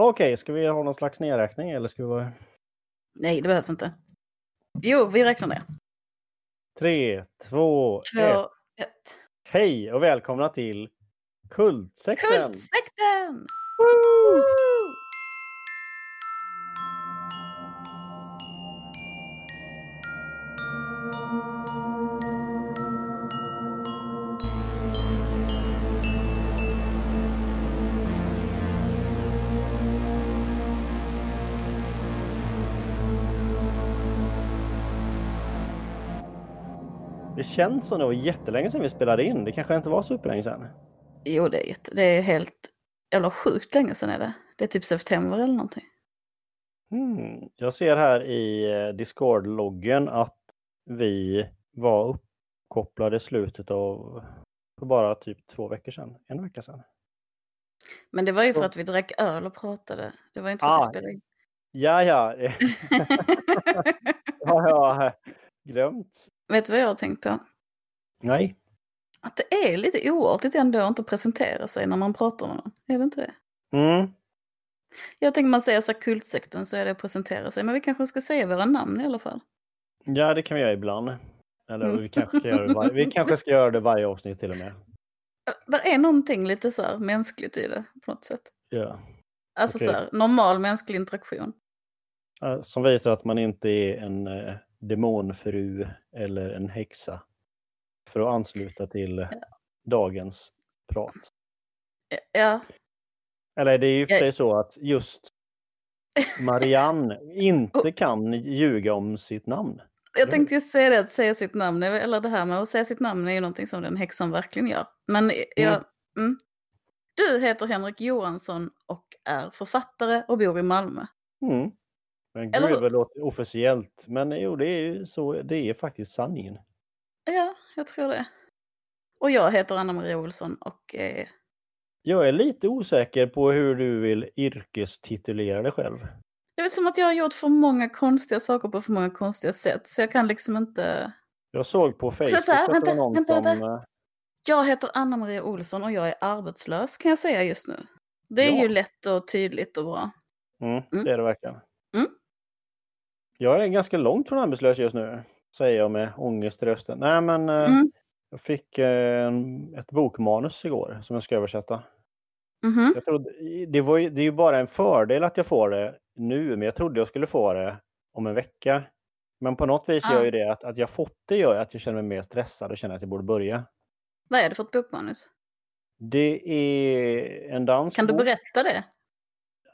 Okej, ska vi ha någon slags nedräkning eller ska vi vara... Nej, det behövs inte. Jo, vi räknar ner. Tre, två, ett. Två, ett. Hej och välkomna till Kultsekten! Kultsekten! Woo! Woo! Känns som det var jättelänge sedan vi spelade in. Det kanske inte var superlänge sedan. Jo, det är, jätte, det är helt jävla sjukt länge sedan är det. Det är typ september eller någonting. Hmm. Jag ser här i eh, Discord-loggen att vi var uppkopplade i slutet av för bara typ två veckor sedan. En vecka sedan. Men det var ju för att vi drack öl och pratade. Det var inte för att Ah. vi spelade in. Ja, ja. har jag glömt? Vet du vad jag har tänkt på? Nej. Att det är lite oartigt ändå att inte presentera sig när man pratar med någon. Är det inte det? Mm. Jag tänker man säger så här kultsekten så är det att presentera sig. Men vi kanske ska säga våra namn i alla fall. Ja, det kan vi göra ibland. Eller Mm. vi kanske ska göra det varje, vi kanske ska göra det varje avsnitt till och med. Det är någonting lite så här mänskligt i det på något sätt. Ja. Alltså Okej. så här normal mänsklig interaktion. Som visar att man inte är en eh, demonfru eller en häxa. För att ansluta till eh, dagens prat. Ja, Eller det är ju för sig så att just Marianne inte kan ljuga om sitt namn. jag tänkte just säga det, att säga sitt namn, eller det här med att säga sitt namn är ju någonting som den häxan verkligen gör. Men jag, mm. Du heter Henrik Johansson och är författare och bor i Malmö. Mm. Men Eller gud vad det låter officiellt. Men jo, det är ju så. Det är faktiskt sanningen. Ja, jag tror det. Och jag heter Anna-Maria Olsson och eh, Jag är lite osäker på hur du vill yrkestitulera dig själv. det är som att jag har gjort för många konstiga saker på för många konstiga sätt. Så jag kan liksom inte... Jag såg på Facebook så här, att det vänta, någon vänta, som... vänta. eh, Jag heter Anna-Maria Olsson och jag är arbetslös kan jag säga just nu. Det är Ja. ju lätt och tydligt och bra. Mm, Mm. det är det verkligen. Mm. Jag är ganska långt från arbetslös just nu, säger jag med ångest i rösten. Nej, men eh, Mm. jag fick eh, en- ett bokmanus igår som jag ska översätta. Mhm. Jag trodde, det, var, ju- det är ju bara en fördel att jag får det nu, men jag trodde jag skulle få det om en vecka. Men på något vis Ah. gör ju det att, att jag fått det gör att jag känner mig mer stressad och känner att jag borde börja. Vad är det för ett bokmanus? Det är en dansk Kan du berätta det?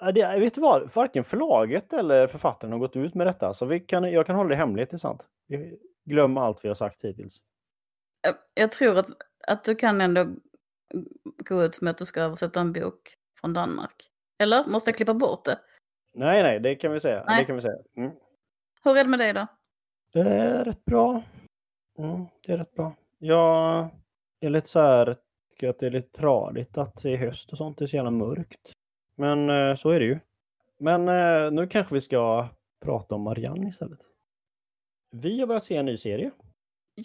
Ja, det, vet du vad? Varken förlaget eller författaren har gått ut med detta. Så vi kan, jag kan hålla det hemligt, det är sant. Glöm allt vi har sagt hittills. Jag- Jag tror att, att du kan ändå gå ut med att du ska översätta en bok från Danmark. Eller? Måste jag klippa bort det? Nej, nej, det kan vi säga. Nej. Det kan vi säga. Mm. Hur är det med dig då? Det är rätt bra. Mm, det är rätt bra. Jag är lite så här, tycker att det är lite tradigt att det är höst och sånt. Det är så jävla mörkt. Men eh, så är det ju. Men eh, nu kanske vi ska prata om Marianne istället. Vi har börjat se en ny serie.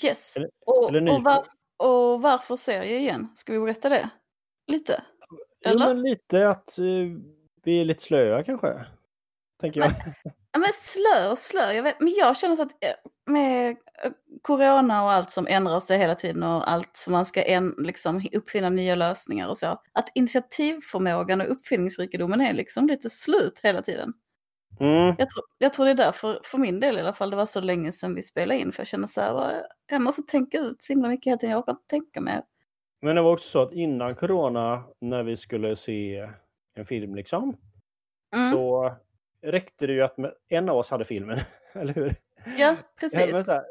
Yes. Eller- och, eller ny- och, var, och varför serie igen? Ska vi berätta det? Lite? Jo, Eller? men lite att eh, vi är lite slöa kanske. Tänker jag. Ja, men slö och slö. Jag vet, men jag känner så att eh, med eh, corona och allt som ändrar sig hela tiden och allt som man ska en, liksom, uppfinna nya lösningar och så. Att initiativförmågan och uppfinningsrikedomen är liksom lite slut hela tiden. Mm. Jag tror, jag tror det är därför, för min del i alla fall, det var så länge sedan vi spelade in. För jag känner så här, jag måste tänka ut så himla mycket hela tiden. Jag orkar inte tänka mer. Men det var också så att innan corona, när vi skulle se en film liksom, Mm. så räckte det ju att en av oss hade filmen, eller hur? Ja, precis. här,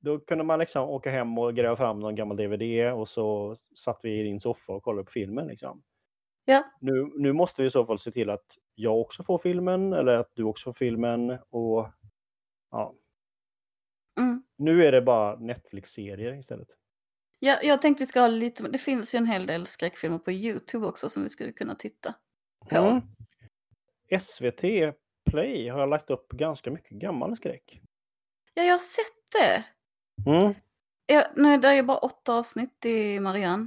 då kunde man liksom åka hem och gräva fram någon gammal DVD och så satt vi i din soffa och kollade på filmen. Liksom. Ja. Nu, nu måste vi i så fall se till att jag också får filmen eller att du också får filmen. Och ja, Mm. Nu är det bara Netflix-serier istället. Ja, jag tänkte vi ska ha lite, det finns ju en hel del skräckfilmer på YouTube också som vi skulle kunna titta på. Mm. SVT Play har lagt upp ganska mycket gammal skräck. Ja, jag har sett det. Mm. Ja, nu, det är ju bara åtta avsnitt i Marianne.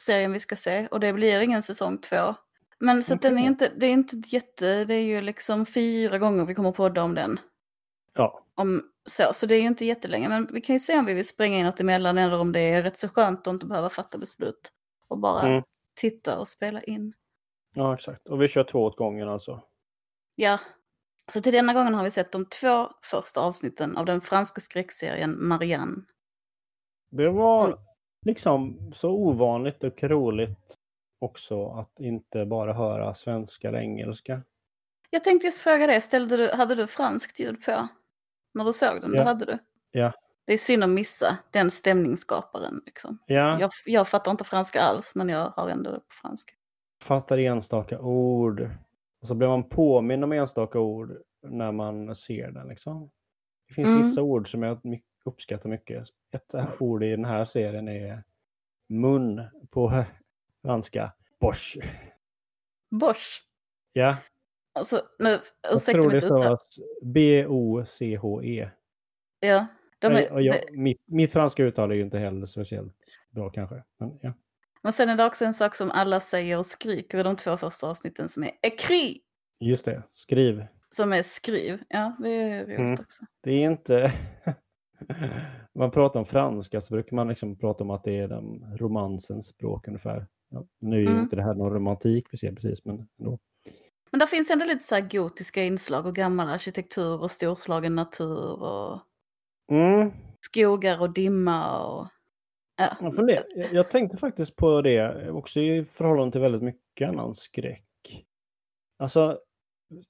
Serien vi ska se. Och det blir ingen säsong två. Men så att den är inte, det är inte jätte, det är ju liksom fyra gånger vi kommer podda om den. Ja, Om, så, så det är ju inte jättelänge, men vi kan ju se om vi vill spränga in något emellan eller om det är rätt så skönt att inte behöva fatta beslut. Och bara Mm. titta och spela in. ja, exakt. Och vi kör två åt gången alltså. Ja, så till denna gången har vi sett de två första avsnitten av den franska skräckserien Marianne. Det var liksom så ovanligt och roligt också att inte bara höra svenska eller engelska. Jag tänkte just fråga det, ställde du, hade du franskt ljud på? När du såg den, Ja. det hade du? Ja. Det är synd att missa den stämningsskaparen. Liksom. Ja, Jag, jag fattar inte franska alls, men jag har ändå det på franska. fattar enstaka ord. Och så blir man påminn om enstaka ord när man ser den. Liksom. Det finns Mm. vissa ord som jag uppskattar mycket. Ett ord i den här serien är mun på franska. Bosch. Bosch. Ja, Alltså, nu, jag tror det stavas B-O-C-H-E. Ja, de är, och jag, det- mitt, mitt franska uttal är ju inte heller speciellt bra kanske. Men, ja. Men sen är det också en sak som alla säger och skriker i de två första avsnitten som är ekry. Just det, skriv. Som är skriv. Ja, det är roligt Mm. också. Det är inte... man pratar om franska så brukar man liksom prata om att det är den romansens språk ungefär. Ja, nu är ju Mm. inte det här någon romantik vi ser precis, men ändå. Men där finns ändå lite så här gotiska inslag och gammal arkitektur och storslagen natur och Mm. skogar och dimma och... Ja. Jag, jag, tänkte faktiskt på det också i förhållande till väldigt mycket annan skräck. Alltså,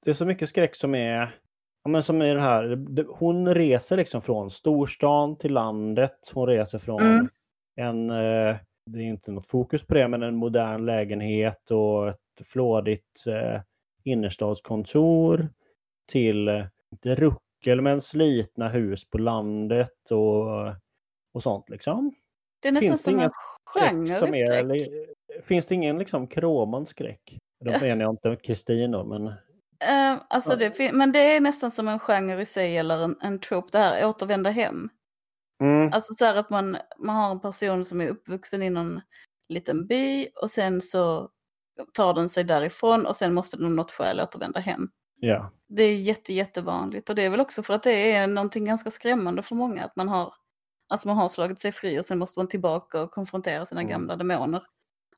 det är så mycket skräck som är, ja, men som är den här, det- hon reser liksom från storstan till landet. Hon reser från Mm. en, eh, det är inte något fokus på det, men en modern lägenhet och ett flådigt eh, innerstadskontor till, eh, inte ruckel, men slitna hus på landet och, och sånt liksom. Det är nästan Finns som en genre som är, skräck. eller, finns det ingen liksom kromad skräck? Då menar jag inte Kristin då, men Eh, alltså det, men det är nästan som en genre i sig eller en, en trope, det här återvända hem. mm, Alltså så här att man, man har en person som är uppvuxen i någon liten by och sen så tar den sig därifrån och sen måste den av något skäl återvända hem. ja. Det är jätte, jättevanligt och det är väl också för att det är någonting ganska skrämmande för många att man har, alltså man har slagit sig fri och sen måste man tillbaka och konfrontera sina Mm. gamla demoner.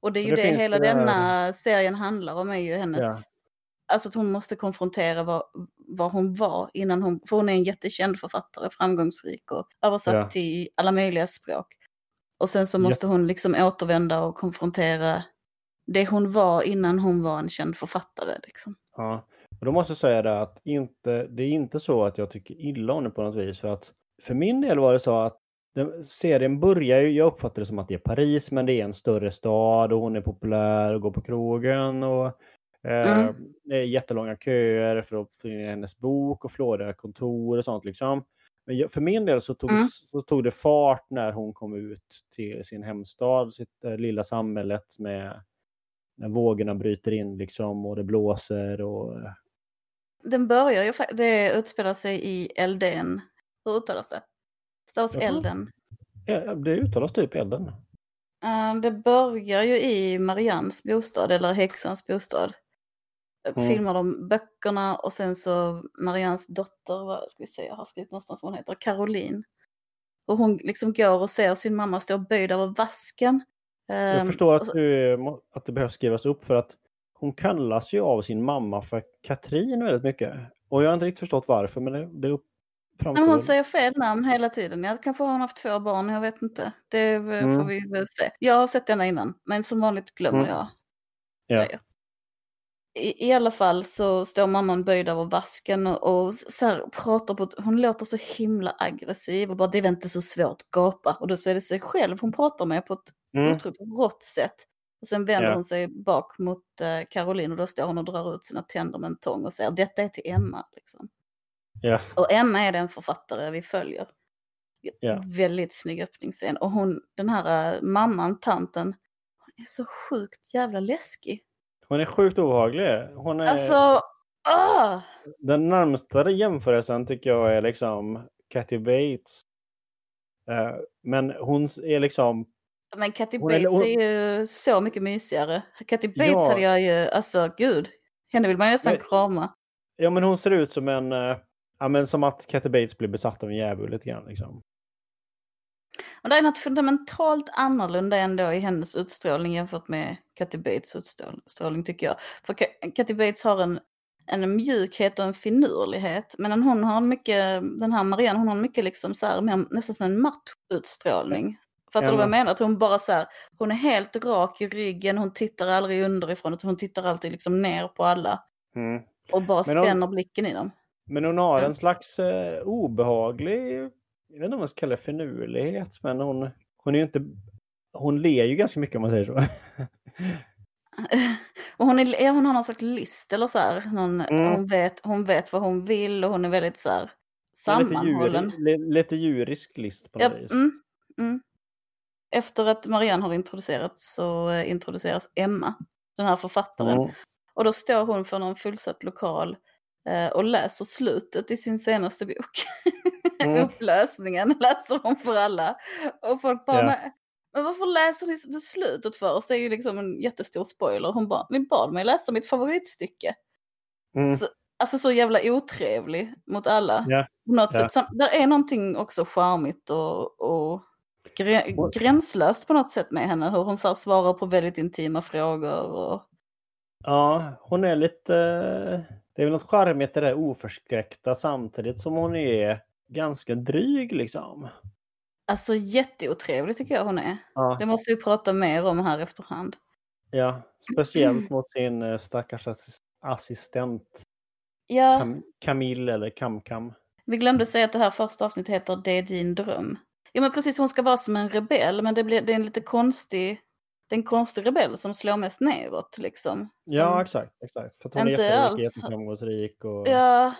Och det är ju det, det hela det denna serien handlar om är ju hennes, Ja. alltså att hon måste konfrontera vad, vad hon var innan hon, för hon är en jättekänd författare, framgångsrik och översatt Ja. till alla möjliga språk. Och sen så måste hon liksom återvända och konfrontera det hon var innan hon var en känd författare. Liksom. Ja, och då måste jag säga det att inte, det är inte så att jag tycker illa om det på något vis. För att för min del var det så att den, serien börjar ju, jag uppfattar det som att det är Paris, men det är en större stad och hon är populär och går på krogen och eh, Mm. det är jättelånga köer för att få in hennes bok och flådiga kontor och sånt liksom. Men jag, för min del så tog, Mm. så tog det fart när hon kom ut till sin hemstad, sitt eh, lilla samhället med när vågorna bryter in liksom och det blåser och Den börjar ju, det utspelar sig i Elden. Hur uttalas det? Stavas. Elden. Det uttalas typ elden. Eh, det börjar ju i Marians bostad, eller häxans bostad. Eh, Mm. Filmar de böckerna och sen så Marians dotter, vad ska vi se, jag har skrivit någonstans vad hon heter, Caroline. Och hon liksom går och ser sin mamma stå böjd över vasken. Jag Ehm, förstår att, du, att det behövs skrivas upp för att hon kallas ju av sin mamma för Katrin väldigt mycket. Och jag har inte riktigt förstått varför, men det, det upp- Framstår... hon säger fel namn hela tiden. Ja, kanske har hon haft två barn, jag vet inte. Det eh, får Mm. vi väl se. Jag har sett denna innan, men som vanligt glömmer Mm. jag ja. I, I alla fall så står mamman böjd över vasken och, och så här pratar på hon låter så himla aggressiv och bara det är väl inte så svårt att gapa. Och då så är det sig själv hon pratar med på ett Mm. otroligt rått sätt. Och sen vänder Ja. hon sig bak mot eh, Caroline och då står hon och drar ut sina tänder med en tång och säger detta är till Emma. Liksom. Ja. Och Emma är den författare vi följer. Ja. Väldigt snygg öppningsscen. Och hon, den här eh, mamman, tanten, hon är så sjukt jävla läskig. Hon är sjukt obehaglig. Hon är... Alltså, ah! Den närmsta jämförelsen tycker jag är liksom Kathy Bates. Eh, Men hon är liksom Men Katty Hon är- Bates hon- är ju så mycket mysigare. Katty Bates Ja. hade jag ju, alltså gud. Henne vill man nästan Men- krama. Ja, men hon ser ut som en... eh, Ja, men som att Kathy Bates blir besatt av en djävul lite grann. Liksom. Och det är något fundamentalt annorlunda ändå i hennes utstrålning jämfört med Katty Bates utstrålning tycker jag. För Ka- Katty Bates har en, en mjukhet och en finurlighet. Medan hon har mycket, den här Marianne, hon har mycket liksom så här, nästan som en matt utstrålning. Fattar Ja, du vad jag men- menar? Att hon bara så här, hon är helt rak i ryggen, hon tittar aldrig underifrån, utan hon tittar alltid liksom ner på alla. Mm. Och bara Men hon- spänner blicken i dem. Men hon har en slags eh, obehaglig, jag vet inte om man ska kalla det finurlighet, men hon, hon är ju inte, hon ler ju ganska mycket om man säger så. och hon, är, ja, hon har någon slags list eller så här. Någon, Mm. hon, vet, hon vet vad hon vill och hon är väldigt så här lite, sammanhållen. djur, li, lite djurisk list på något Ja, vis. mm, mm. Efter att Marianne har introducerats så eh, introduceras Emma, den här författaren. Mm. Och då står hon för någon fullsatt lokal och läser slutet i sin senaste bok. Mm. Upplösningen läser hon för alla. Och folk bara, Ja. men, varför läser ni slutet för oss? Det är ju liksom en jättestor spoiler. Hon bara, ni bad mig läsa mitt favoritstycke. Mm. Så, alltså så jävla otrevlig mot alla. På något ja. sätt. Där är någonting också charmigt och, och grä- Och- gränslöst på något sätt med henne. Hur hon så här svarar på väldigt intima frågor. Och... Ja, hon är lite... Det är väl något charmigt i det där oförskräckta samtidigt som hon är ganska dryg liksom. Alltså jätteotrevlig tycker jag hon är. Ja, Det måste vi prata mer om här efterhand. ja speciellt mot sin eh, stackars assis- assistent Ja, Cam Camille eller Kam-Kam. vi glömde säga att det här första avsnittet heter Det är din dröm. Ja men precis, hon ska vara som en rebell men det, blir, det är en lite konstig, det är en konstig rebell som slår mest neråt liksom. Som, Ja, exakt. exakt. För att hon är Inte jätterik, alls. jätteframgångsrik och... Ja,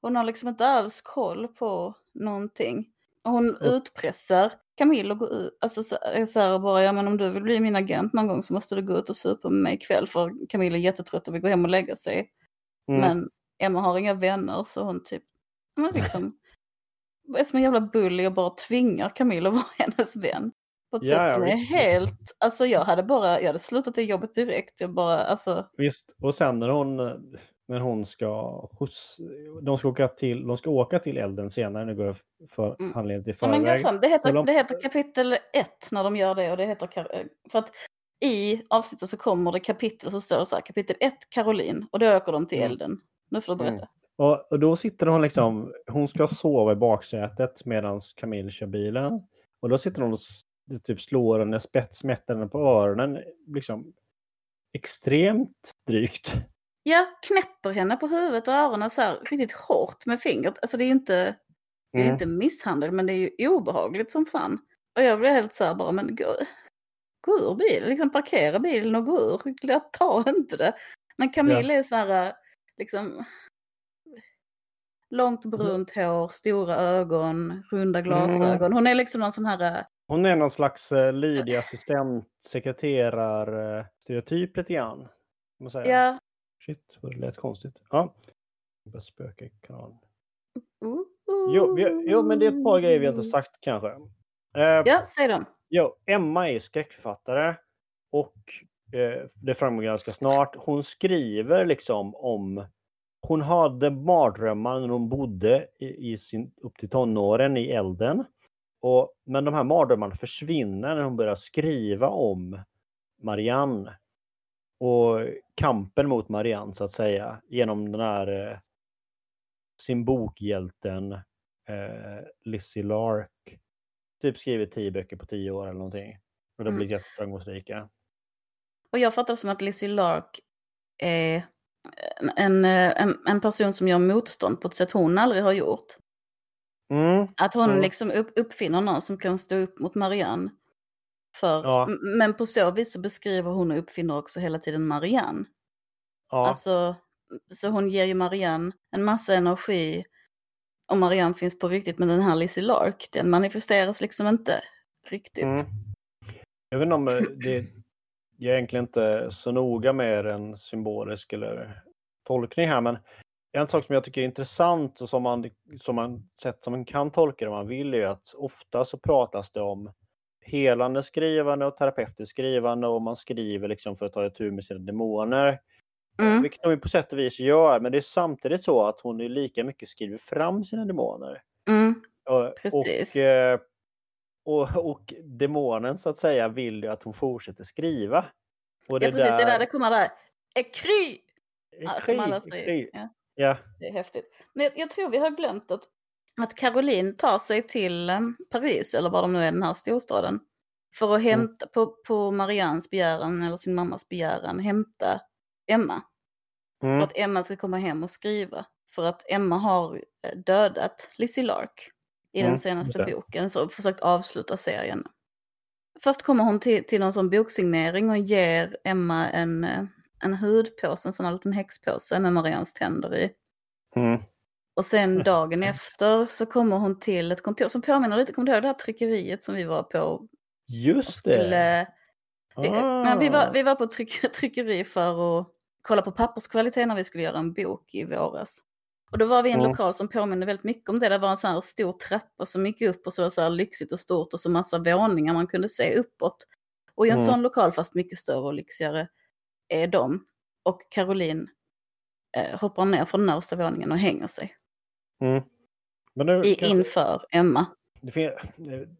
hon har liksom inte alls koll på någonting. Och hon Och- utpressar Camille och gå ut, alltså så, är så här bara, ja men om du vill bli min agent någon gång så måste du gå ut och supa med mig ikväll för Camille är jättetrött och vill gå hem och lägga sig. Mm. Men Emma har inga vänner så hon typ, hon är liksom, är som en jävla bully och bara tvingar Camille att vara hennes vän. På ett Ja, sätt ja, som är visst. helt, alltså jag hade bara, jag hade slutat det jobbet direkt. Jag bara, alltså, Visst, och sen när hon, när hon ska skjuts, de ska åka till, de ska åka till elden senare, nu går jag för Mm. handlingen till Ja, men förväg. det, heter, de- det heter kapitel 1 när de gör det och det heter för att i avsnittet så kommer det kapitel så står det så här kapitel 1 Caroline och då åker de till Mm. elden. Nu får du berätta. Och, och då sitter hon liksom, hon ska sova i baksätet medan Camille kör bilen. Och då sitter hon och s- typ slår henne, spett, smätter henne på öronen. Liksom extremt drygt. Ja, knäpper henne på huvudet och öronen så här riktigt hårt med fingret. Alltså det är ju inte, det är Mm. inte misshandel men det är ju obehagligt som fan. Och jag blir helt så här bara, men gå, gå ur bilen, liksom parkera bilen och gå ur. Jag tar inte det. Men Camille är så här, liksom långt brunt hår, stora ögon, runda glasögon. Hon är liksom någon sån här, Hon är någon slags uh, lydig assistent, sekreterar, uh, stereotyp lite grann. Man säga. ja, Shit, vad det lät konstigt. Ja. Börjar spöka i kanalen. Jo, vi, jo, men det är ett par grejer vi inte sagt kanske. Eh, Ja, säg dem. Jo, Emma är skräckförfattare och eh, det framgår ganska snart. Hon skriver liksom om... Hon hade mardrömmar när hon bodde i, i sin, upp till tonåren i elden. Och, men de här mardrömmarna försvinner när hon börjar skriva om Marianne. Och kampen mot Marianne så att säga genom den här eh, sin bokhjälten eh, Lizzie Lark typ skrivit tio böcker på tio år eller någonting. Och det Mm. blir jätteframgångsrika. Och jag fattar som att Lizzie Lark är en, en, en person som gör motstånd på ett sätt hon aldrig har gjort. Mm. Att hon Mm. liksom upp, uppfinner någon som kan stå upp mot Marianne. För, Ja. Men på så vis så beskriver hon och uppfinner också hela tiden Marianne. Ja, Alltså, så hon ger ju Marianne en massa energi. Och Marianne finns på riktigt, men den här Lizzie Lark, den manifesteras liksom inte riktigt. mm. Jag vet inte om eh, det jag är egentligen inte så noga med en symbolisk eller tolkning här, men en sak som jag tycker är intressant och som man, som man, sätt som man kan tolka det om man vill är ju att ofta så pratas det om helande skrivande och terapeutiskt skrivande och man skriver liksom för att ta itu med sina demoner. Mm. Vilket hon på sätt och vis gör, men det är samtidigt så att hon är lika mycket skriver fram sina demoner. Mm. Och, Precis. Och, eh, och, och demonen så att säga vill ju att hon fortsätter skriva. Och Ja, precis. Det är där det kommer där. Ekry! Ja, som alla säger. Ja, Ja. det är häftigt. Men jag, jag tror vi har glömt att, att Caroline tar sig till eh, Paris, eller var de nu är, den här storstaden. För att hämta, på, på Mariannes begäran, eller sin mammas begäran, hämta Emma. Mm. För att Emma ska komma hem och skriva. För att Emma har eh, dödat Lizzie Lark i Mm, den senaste boken. Så försökt avsluta serien. Först kommer hon till, till någon sån boksignering och ger Emma en, eh, en hudpåse, en sån här liten häxpåse med Mariannes tänder i. Mm. Och sen dagen efter så kommer hon till ett kontor som påminner lite, kommer du ihåg det här tryckeriet som vi var på? Just det. Skulle, vi, Ah. nej, vi, var, vi var på tryck, tryckeri för att kolla på papperskvalitet när vi skulle göra en bok i våras. Och då var vi i en Mm. lokal som påminner väldigt mycket om det. Det var en sån här stor trappa som gick upp och så var det så här lyxigt och stort och så massa våningar man kunde se uppåt. Och i en Mm. sån lokal, fast mycket större och lyxigare, är de. Och Caroline eh, hoppar ner från den översta våningen och hänger sig. Mm. Nu, I, inför Emma. det finns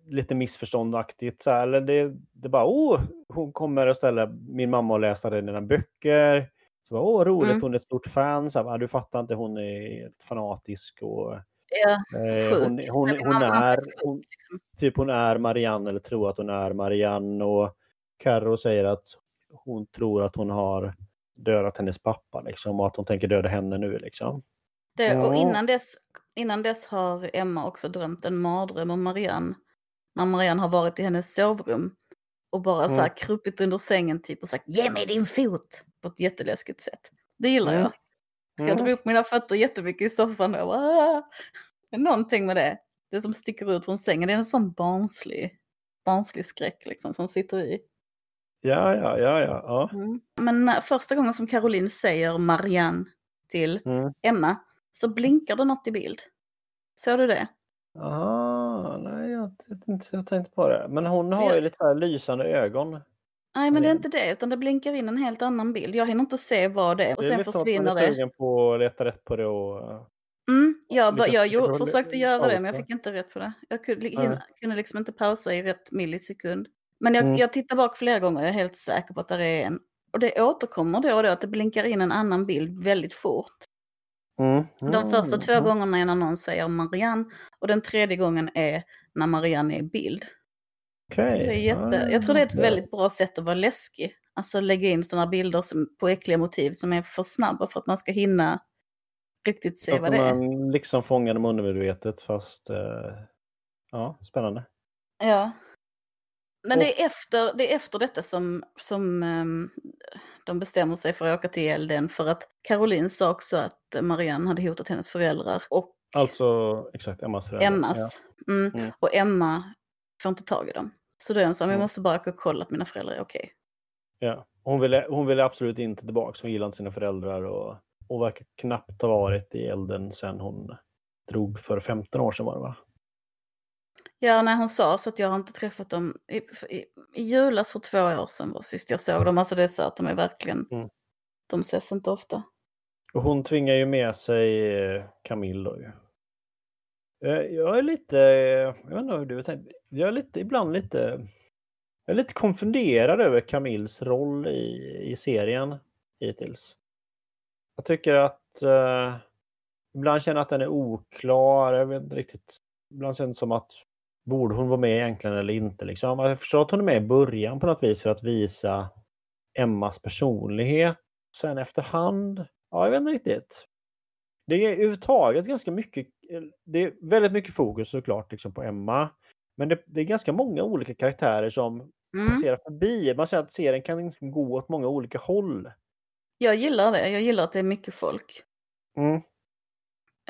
lite missförståndaktigt så här, eller det, det bara åh, hon kommer och ställer min mamma och läsa dina böcker. Så bara, åh, roligt, Mm. hon är ett stort fan. Så här, "Ah, du fattar inte, hon är fanatisk och Ja, eh, hon, hon, hon, är, hon, liksom. typ hon är Marianne eller tror att hon är Marianne och Carro säger att hon tror att hon har dödat hennes pappa liksom och att hon tänker döda henne nu liksom. Det, och innan dess, innan dess har Emma också drömt en mardröm om Marianne. När Marianne har varit i hennes sovrum. Och bara så här Mm. krupit under sängen typ och sagt ge mig din fot. På ett jätteläskigt sätt. Det gillar Mm. jag. Jag Mm. drog upp mina fötter jättemycket i soffan och jag bara, "Ah." Någonting med det. Det som sticker ut från sängen. Det är en sån barnslig, barnslig skräck liksom som sitter i. Ja, ja, ja, ja. ja. Men när, första gången som Caroline säger Marianne till Mm. Emma så blinkar det något i bild. Såg du det? Ah, nej, jag, inte, jag tänkte på det. Men hon För har jag- ju lite här lysande ögon. Nej, men det är inte det, utan det blinkar in en helt annan bild. Jag hinner inte se vad det är och Det är sen lite som att man försvinner är det. sugen på att leta rätt på det och... Mm, jag, jag försöker gjorde, försökte göra det, men jag fick inte rätt på det. Jag kunde, hinna, kunde liksom inte pausa i rätt millisekund. Men jag, Mm. jag tittar bak flera gånger, jag är helt säker på att det är en. Och det återkommer då och då, att det blinkar in en annan bild väldigt fort. Mm. De första två Mm. gångerna är när någon säger Marianne och den tredje gången är när Marianne är i bild. Okej. Jag tror, det är jätte, jag tror det är ett Ah, väldigt bra sätt att vara läskig. Alltså lägga in sådana bilder som, på äckliga motiv som är för snabba för att man ska hinna riktigt se vad att det är. man liksom fångar dem undermedvetet fast... eh, ja, spännande. Ja. Men Och- det är efter, det är efter detta som, som ehm, de bestämmer sig för att åka till elden för att Caroline sa också att Marianne hade hotat hennes föräldrar och Alltså, exakt, Emmas föräldrar. Emmas. Mm. Mm. Och Emma får inte tag i dem. Så den sa, vi Mm. måste bara åka och kolla att mina föräldrar är okej. Ja. ja. Hon, ville, hon ville absolut inte tillbaka. Hon gillade inte sina föräldrar och, och verkar knappt ha varit i elden sedan hon drog för 15 år sedan var det va? Ja, när hon sa så att jag har inte träffat dem. I, i, i julas för två år sedan var sist jag såg dem. Alltså det är så att de är verkligen, Mm. de ses inte ofta. Och hon tvingar ju med sig eh, Camille då ju. Eh, Jag är lite, eh, jag vet inte hur du tänkte, jag är lite, ibland lite, jag är lite konfunderad över Camilles roll i, i serien hittills. Jag tycker att eh, ibland känner jag att den är oklar, jag vet inte riktigt. Ibland känns det som att borde hon vara med egentligen eller inte liksom. Jag förstår att hon är med i början på något vis för att visa Emmas personlighet. Sen efterhand, ja jag vet inte riktigt. Det är överhuvudtaget ganska mycket, det är väldigt mycket fokus såklart liksom på Emma. Men det, det är ganska många olika karaktärer som Mm. passerar förbi. Man säger att serien kan gå åt många olika håll. Jag gillar det, jag gillar att det är mycket folk. Mm.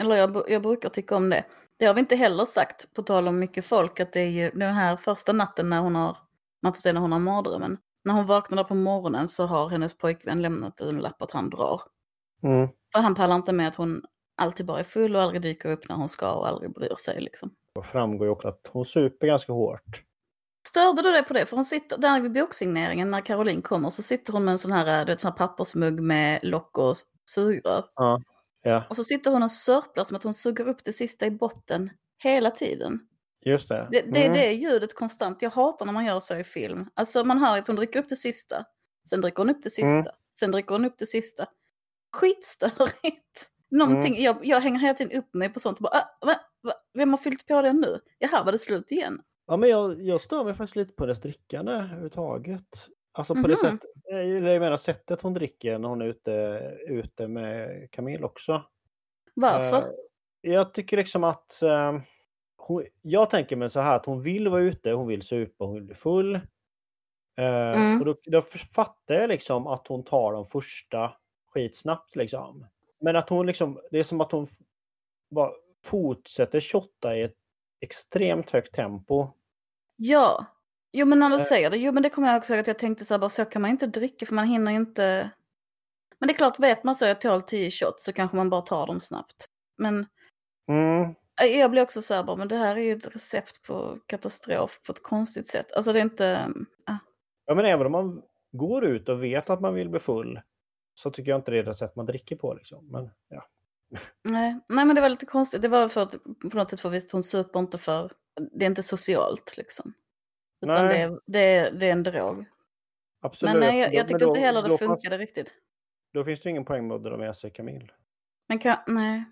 Eller jag, jag brukar tycka om det. Det har vi inte heller sagt, på tal om mycket folk, att det är ju den här första natten när hon har, man får se när hon har mardrömmen. När hon vaknar på morgonen så har hennes pojkvän lämnat en lapp att han drar. Mm. För han pallar inte med att hon alltid bara är full och aldrig dyker upp när hon ska och aldrig bryr sig liksom. Det framgår ju också att hon super ganska hårt. störde du dig på det? För hon sitter där vid boksigneringen när Caroline kommer så sitter hon med en sån här, du vet, sån här pappersmugg med lock och sugrör. Ja. Ja, Och så sitter hon och sörplar som att hon suger upp det sista i botten hela tiden. just det. Det, det är Mm. det ljudet konstant. Jag hatar när man gör så i film. Alltså man hör att hon dricker upp det sista. Sen dricker hon upp det sista. Mm. Sen dricker hon upp det sista. Skitstörigt. Någonting, Mm. jag, jag hänger hela tiden upp mig på sånt. Och bara, ah, va, va, vem har fyllt på den nu? Jaha, var det slut igen? Ja, men jag, jag stör mig faktiskt lite på dess drickande överhuvudtaget. Alltså på det Mhm. sättet, jag menar sättet hon dricker när hon är ute, ute med Camille också. Varför? Eh, jag tycker liksom att eh, hon, jag tänker mig så här att hon vill vara ute, hon vill supa, hon vill bli full. Eh, Mm. Och då, då fattar jag liksom att hon tar de första skitsnabbt liksom. Men att hon liksom, det är som att hon bara fortsätter shotta i ett extremt högt tempo. Ja. Jo men när du Eh. säger det, jo men det kommer jag också ihåg att jag tänkte så här, bara så kan man inte dricka för man hinner ju inte. Men det är klart, vet man så att jag tål 10 shots så kanske man bara tar dem snabbt. Men Mm. jag blir också så här bara, men det här är ju ett recept på katastrof på ett konstigt sätt. Alltså det är inte, ah, Ja, men även om man går ut och vet att man vill bli full så tycker jag inte det är det sätt man dricker på. Liksom. Men, ja. nej. nej men det var lite konstigt. Det var för att på något sätt för visst hon super inte för, det är inte socialt liksom. Utan Nej. det är, det, det är en drog. Absolut. Men nej, jag, jag tyckte då- inte heller det funkade riktigt. Då finns det ingen poäng med att dra med sig Camille. Men kan, nej,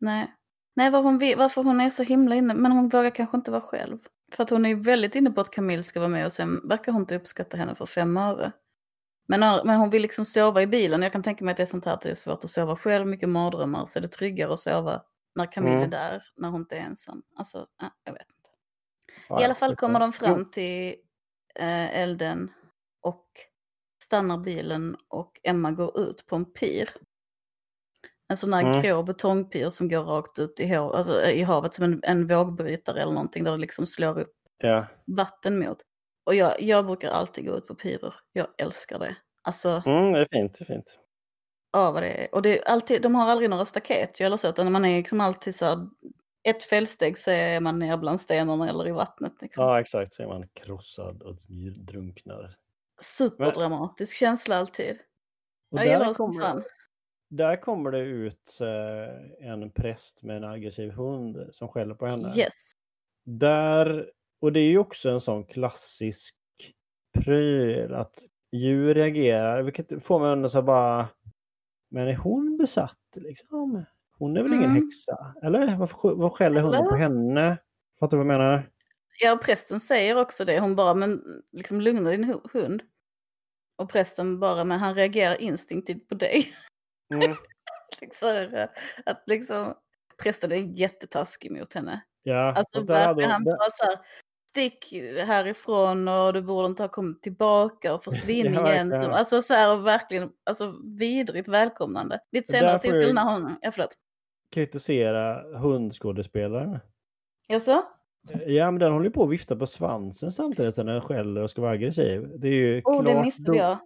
nej. Nej, var hon, varför hon är så himla inne, men hon vågar kanske inte vara själv. För att hon är väldigt inne på att Camille ska vara med och sen verkar hon inte uppskatta henne för fem öre. Men, men hon vill liksom sova i bilen. Jag kan tänka mig att det är sånt här att det är svårt att sova själv, mycket mardrömmar. Så är det tryggare att sova när Camille Mm. är där, när hon inte är ensam. Alltså, jag vet. Ja, I alla fall kommer de fram till eh, elden och stannar bilen och Emma går ut på en pir. En sån här Mm. grå betongpir som går rakt ut i, hav, alltså, eh, i havet som en, en vågbrytare eller någonting där det liksom slår upp Ja. vatten mot. Och jag, jag brukar alltid gå ut på pirer. Jag älskar det. Alltså, Mm, det är fint. Det är fint. ja vad det är. Och det är alltid, de har aldrig några staket ju, eller så, utan man är liksom alltid så här, ett fälsteg så är man ner bland stenarna eller i vattnet. Liksom. Ja, exakt. Så är man krossad och drunknar. Superdramatisk känsla alltid. Och Jag gillar där, det som kommer, fan. där kommer det ut eh, en präst med en aggressiv hund som skäller på henne. Yes. Där, och det är ju också en sån klassisk pryl att djur reagerar, vilket får mig att bara, men är hon besatt liksom? Hon är väl ingen Mm. häxa? Eller varför, vad skäller hunden Eller? på henne? Fattar du vad jag menar? Ja, och prästen säger också det. Hon bara, men liksom lugna din hu- hund. Och prästen bara, men han reagerar instinktivt på dig. Mm. liksom, att liksom, prästen är jättetaskig mot henne. Ja, Alltså hade verkligen, hon- han bara så här, stick härifrån och du borde inte ha kommit tillbaka och försvinn Ja, igen. alltså så här, och verkligen, alltså vidrigt välkomnande. Där senare jag- när hon, ja förlåt. Kritisera hundskådespelaren. Jaså? Ja, men den håller på att vifta på svansen samtidigt som den skäller och ska vara aggressiv. Det är ju Oh, det klart, missade dub- jag.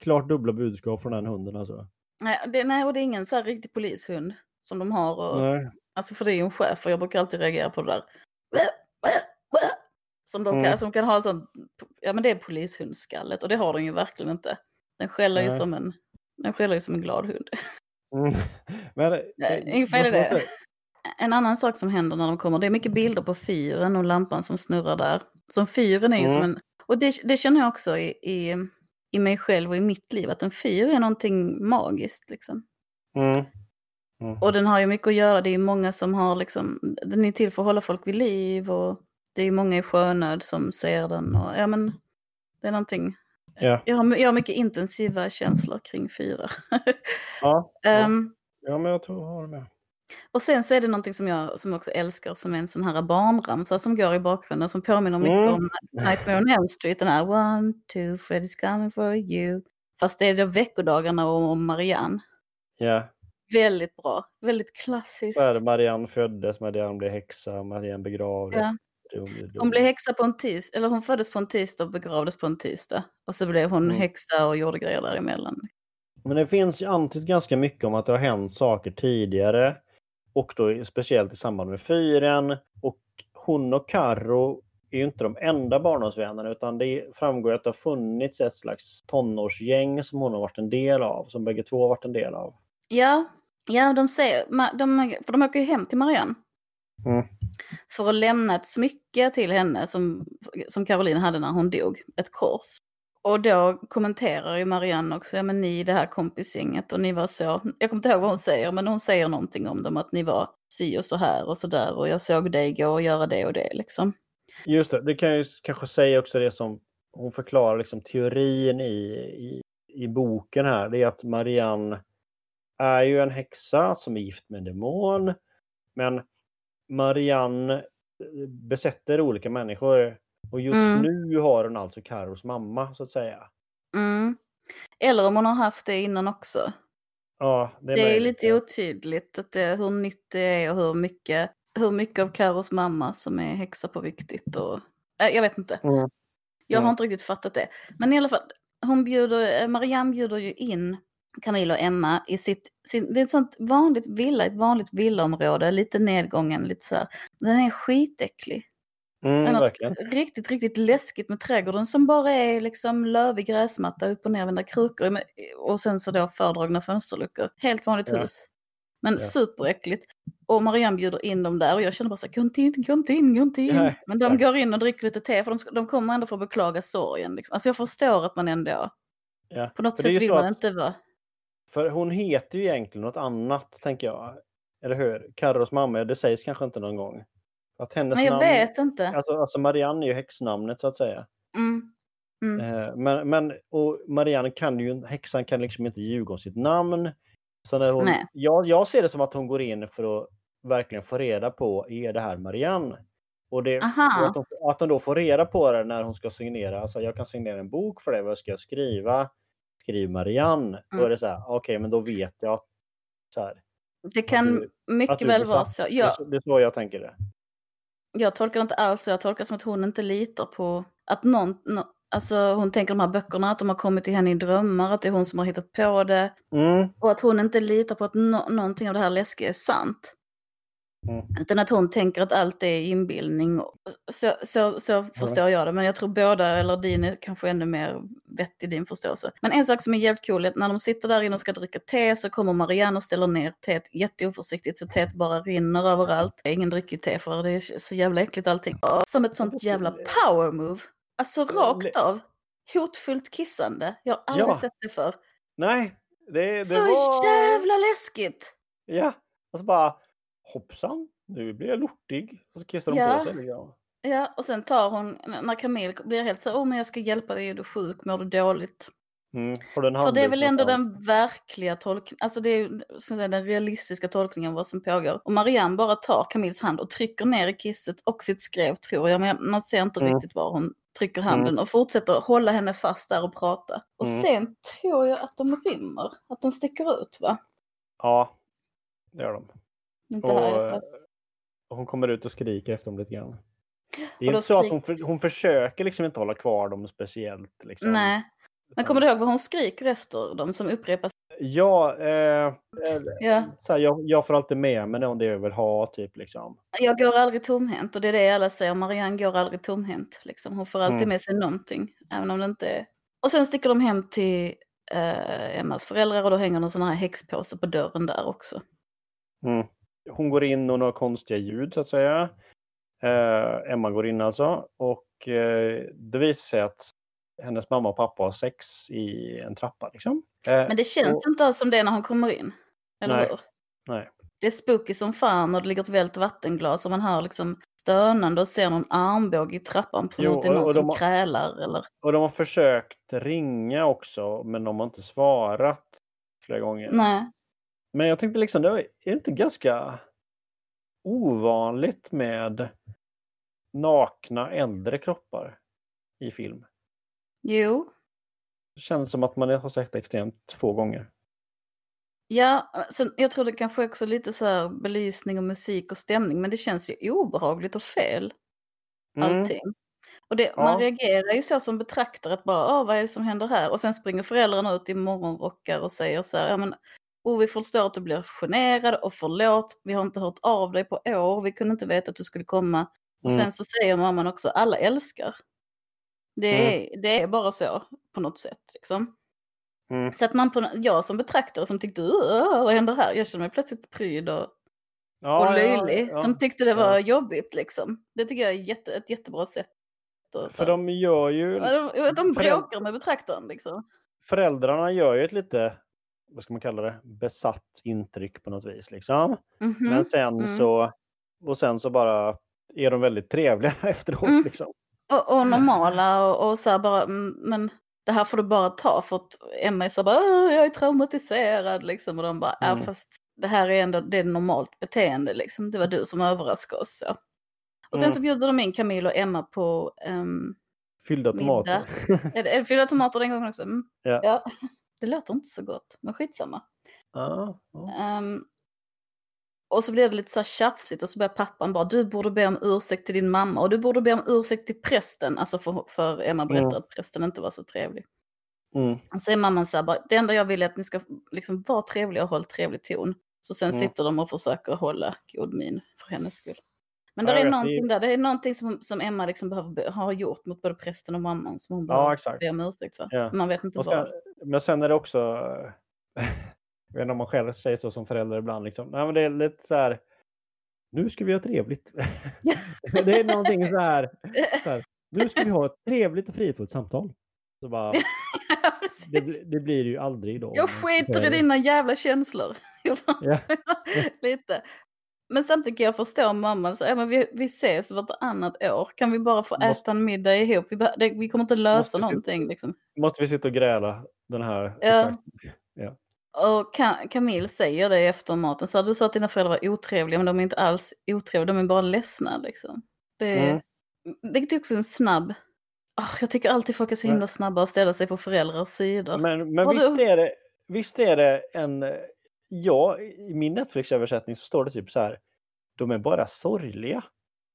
klart dubbla budskap från den hunden alltså. Nej, det, nej, och det är ingen så här riktig polishund som de har. Och, Nej. Alltså för det är ju en chef och jag brukar alltid reagera på det där. Som de kan, Mm. som kan ha sånt, ja men det är polishundskallet och det har den ju verkligen inte. Den skäller ju som en, den skäller ju som en glad hund. Mm. Men, eh, fel i vad det. En annan sak som händer när de kommer, det är mycket bilder på fyren och lampan som snurrar där. Som fyren är ju som Mm. en, och det, det känner jag också i, i, i mig själv och i mitt liv, att en fyr är någonting magiskt liksom. Mm. Mm. Och den har ju mycket att göra, det är många som har liksom, den är till för att hålla folk vid liv och det är många i sjönöd som ser den och ja men det är någonting. Ja. Jag har, jag har mycket intensiva känslor kring fyrar. Ja, ja. Ehm, ja, men jag tror jag har med. och sen så är det någonting som jag, som också älskar som är en sån här barnramsa som går i bakgrunden som påminner mycket Mm. om Nightmare on Elm Street. Den här One, two, Freddy's coming for you. Fast det är då veckodagarna och, Marianne. Ja, Väldigt bra, väldigt klassiskt. så är det. Marianne föddes, Marianne blev häxa, Marianne begravdes. Ja. Hon blev häxa på en tisdag, eller hon föddes på en tisdag och begravdes på en tisdag. Och så blev hon Mm. häxa och gjorde grejer däremellan. Men det finns ju antytt ganska mycket om att det har hänt saker tidigare. Och då speciellt i samband med fyren. Och hon och Karro är ju inte de enda barndomsvännerna utan det framgår att det har funnits ett slags tonårsgäng som hon har varit en del av, som bägge två har varit en del av. Ja, ja de säger, de, för de åker ju hem till Marianne. Mm. För att lämna ett smycke till henne som, som Caroline hade när hon dog, ett kors. Och då kommenterar ju Marianne också, ja men ni i det här kompisgänget och ni var så, jag kommer inte ihåg vad hon säger, men hon säger någonting om dem, att ni var si och så här och så där och jag såg dig gå och göra det och det liksom. Just det, det kan jag ju kanske säga också det som hon förklarar liksom teorin i, i, i boken här. Det är att Marianne är ju en häxa som är gift med en demon. Men Marianne eh, besätter olika människor. Och just Mm. nu har hon alltså Carros mamma så att säga. Mm. Eller om hon har haft det innan också. Ja, det är, Det är lite otydligt att det, hur nytt det är och hur mycket, hur mycket av Karos mamma som är häxa på riktigt. Och, äh, jag vet inte. Mm. Jag har Mm. inte riktigt fattat det. Men i alla fall, hon bjuder, eh, Marianne bjuder ju in Camilla och Emma i sitt, sin, det är ett sånt vanligt villa, ett vanligt villaområde, lite nedgången, lite så här. Den är skitäcklig. Mm. Riktigt, riktigt läskigt med trädgården som bara är liksom lövig gräsmatta, upp och nervända krukor och sen så då fördragna fönsterluckor. Helt vanligt Ja. hus. Men Ja. superäckligt. Och Marianne bjuder in dem där och jag känner bara så här, gå inte in, gå inte in, gå inte in. Nej, Men de nej. går in och dricker lite te för de, de kommer ändå få beklaga sorgen. Liksom. Alltså jag förstår att man ändå, Ja. på något sätt vill man att- inte vara. För hon heter ju egentligen något annat, tänker jag. Eller hur? Carros mamma, det sägs kanske inte någon gång. Att hennes Men jag namn, vet inte. Alltså, alltså Marianne är ju häxnamnet så att säga. Mm. Mm. Eh, men, men och Marianne kan ju, häxan kan liksom inte ljuga om sitt namn. Så när hon, Nej. jag, jag ser det som att hon går in för att verkligen få reda på, är det här Marianne? Och, det, och att, hon, att hon då får reda på det när hon ska signera, alltså jag kan signera en bok för det, vad ska jag skriva? Skriv Marianne. Då Mm. är det så här, okej men då vet jag. Så här, Det kan du- mycket väl vara så. Jag, det är så jag tänker det. jag tolkar inte alls så. Jag tolkar som att hon inte litar på att någon, nå- alltså hon tänker de här böckerna, att de har kommit till henne i drömmar, att det är hon som har hittat på det. Mm, Och att hon inte litar på att nå- någonting av det här läskiga är sant. Mm. Utan att hon tänker att allt är inbildning. Så, så, så förstår jag det. Men jag tror båda, eller din är kanske ännu mer vett i din förståelse. Men en sak som är jävligt cool är att när de sitter där inne och ska dricka te så kommer Marianne och ställer ner teet jätteoförsiktigt så teet bara rinner överallt. Ingen dricker te för det är så jävla äckligt allting. Och Som ett sånt jävla power move. Alltså rakt av. Hotfullt kissande. Jag har aldrig Ja. sett det för. Nej, det, det Så var... jävla läskigt! Ja, och så bara hoppsan, nu blir jag lortig. Och så kissar de Ja. på sig. lite grann. Ja, och sen tar hon, när Camille blir helt så, åh men jag ska hjälpa dig, är du sjuk, mår du dåligt? Mm. För det är väl ändå den verkliga tolkningen, alltså det är säga, den realistiska tolkningen av vad som pågår. Och Marianne bara tar Camilles hand och trycker ner i kisset och sitt skrev tror jag, men man ser inte Mm. riktigt var hon trycker handen och fortsätter hålla henne fast där och prata. Och Mm. sen tror jag att de rymmer, att de sticker ut va? Ja, det gör de. Inte här, jag Och, eh, och hon kommer ut och skriker efter dem lite grann. Det är Och inte så att hon, för, hon försöker liksom inte hålla kvar dem speciellt. Liksom. Nej, men kommer du ihåg vad hon skriker efter dem som upprepas? Ja, eh, eh, Ja. så här, jag, jag får alltid med mig det jag vill ha, typ liksom. Jag går aldrig tomhänt och det är det alla säger. Marianne går aldrig tomhänt. Liksom. Hon får alltid Mm. med sig någonting. Även om det inte är... Och sen sticker de hem till eh, Emmas föräldrar och då hänger en sån här häxpåse på dörren där också. Mm. Hon går in och några konstiga ljud så att säga. Eh, Emma går in alltså. Och eh, det visar sig att hennes mamma och pappa har sex i en trappa. Liksom. Eh, Men det känns och, inte alls som det när hon kommer in. Eller Nej. hur? Nej. Det är spooky som fan och det ligger ett vält vattenglas och man hör liksom stönande och ser någon armbåge i trappan som Jo, är någon som har- krälar eller... och de har försökt ringa också, men de har inte svarat flera gånger. Nej. Men jag tänkte liksom, det är inte ganska ovanligt med nakna äldre kroppar i film. Jo. Det känns som att man har sett det extremt få gånger. Ja, sen, jag tror det kanske också är lite så här belysning och musik och stämning, men det känns ju obehagligt och fel. Mm. allting. Och det, Ja. man reagerar ju så som betraktare att bara, "Ah, vad är det som händer här? Och sen springer föräldrarna ut i morgonrockar och säger så här, ja men, oh, vi förstår att du blir generad och förlåt, vi har inte hört av dig på år, vi kunde inte veta att du skulle komma. Och Mm. sen så säger mamman också, alla älskar. Det är, det är bara så på något sätt. Liksom. Mm. Så att man på, jag som betraktare som tyckte, "Åh, vad händer här? Jag känner mig plötsligt pryd och, Ja, och ja, löjlig. ja. Som tyckte det var ja. jobbigt liksom. Det tycker jag är jätte, ett jättebra sätt. att- För de gör ju... Ja, de, de bråkar med betraktaren liksom. Föräldrarna gör ju ett lite, vad ska man kalla det, besatt intryck på något vis. Liksom. Mhm. Men sen mm. så... Och sen så bara är de väldigt trevliga efteråt. Mm. Liksom. Och, och normala och, och så här bara, mm, men det här får du bara ta för att Emma är så bara, "Åh, jag är traumatiserad liksom. Och de bara, ja Mm. fast det här är ändå, det är normalt beteende liksom. Det var du som överraskade oss. Så. Och sen Mm. så bjuder de in Camille och Emma på, ehm, Fyllda tomater. är det, är det fyllda tomater den gången också? Mm. Ja. Det låter inte så gott, men skitsamma. Ja, ja. Ehm, och så blir det lite så här tjafsigt och så börjar pappan bara, du borde be om ursäkt till din mamma och du borde be om ursäkt till prästen. Alltså för, för Emma berättar Mm. att prästen inte var så trevlig. Mm. Och så är mamman så här bara, det enda jag vill är att ni ska liksom vara trevliga och hålla trevlig ton. Så sen Mm. sitter de och försöker hålla god min för hennes skull. Men Ja, det är någonting där, det är någonting som, som Emma liksom behöver, be- har gjort mot både prästen och mamman som hon ja, behöver exakt. be om ursäkt för. Ja. Man vet inte vad. Men sen är det också, jag vet inte om man själv säger så som förälder ibland, liksom. Nej, men det är lite så här, nu ska vi ha trevligt. det är någonting så här, så här, nu ska vi ha ett trevligt och fridfullt samtal. Så bara, det, det blir det ju aldrig då. Jag skiter i dina jävla känslor. Ja. Lite. Men samtidigt kan jag förstå mamman, så, ja, men vi, vi ses vartannat år, kan vi bara få Måste- äta en middag ihop? Vi, det, vi kommer inte lösa Måste vi- någonting. Liksom. Måste vi sitta och gräla den här? Ja. Exakt. Och Ka- Camille säger det efter maten, så här, du sa att dina föräldrar var otrevliga, men de är inte alls otrevliga, de är bara ledsna. Liksom. Det, Mm. det är också en snabb... Ah, jag tycker alltid folk är så himla snabba att ställa sig på föräldrars sidor. Men, men Har du- visst, är det, visst är det en... Ja, i min Netflix-översättning så står det typ så här. De är bara sorgliga.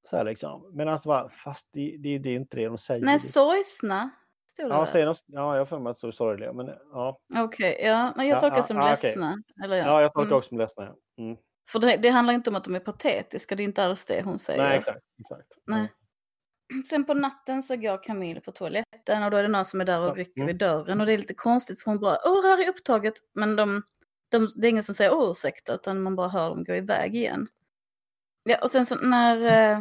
Så här liksom. Men alltså, bara, fast det, det, det är inte det de säger. Nej, sorgsna, ja, säger de, ja, jag har för mig att det står sorgliga. Men ja, Okej, ja, men jag Ja, tolkar ja, som ja, ledsna. Eller ja. ja, jag tolkar Mm. också som ledsna. Ja. Mm. För det, det handlar inte om att de är patetiska, det är inte alls det hon säger. Nej, exakt. exakt. Nej. Sen på natten så går Camille på toaletten och då är det någon som är där och rycker mm. vid dörren och det är lite konstigt för hon bara åh, här är upptaget. Men de, de, det är ingen som säger ursäkta utan man bara hör dem gå iväg igen. Ja, och sen så när... eh,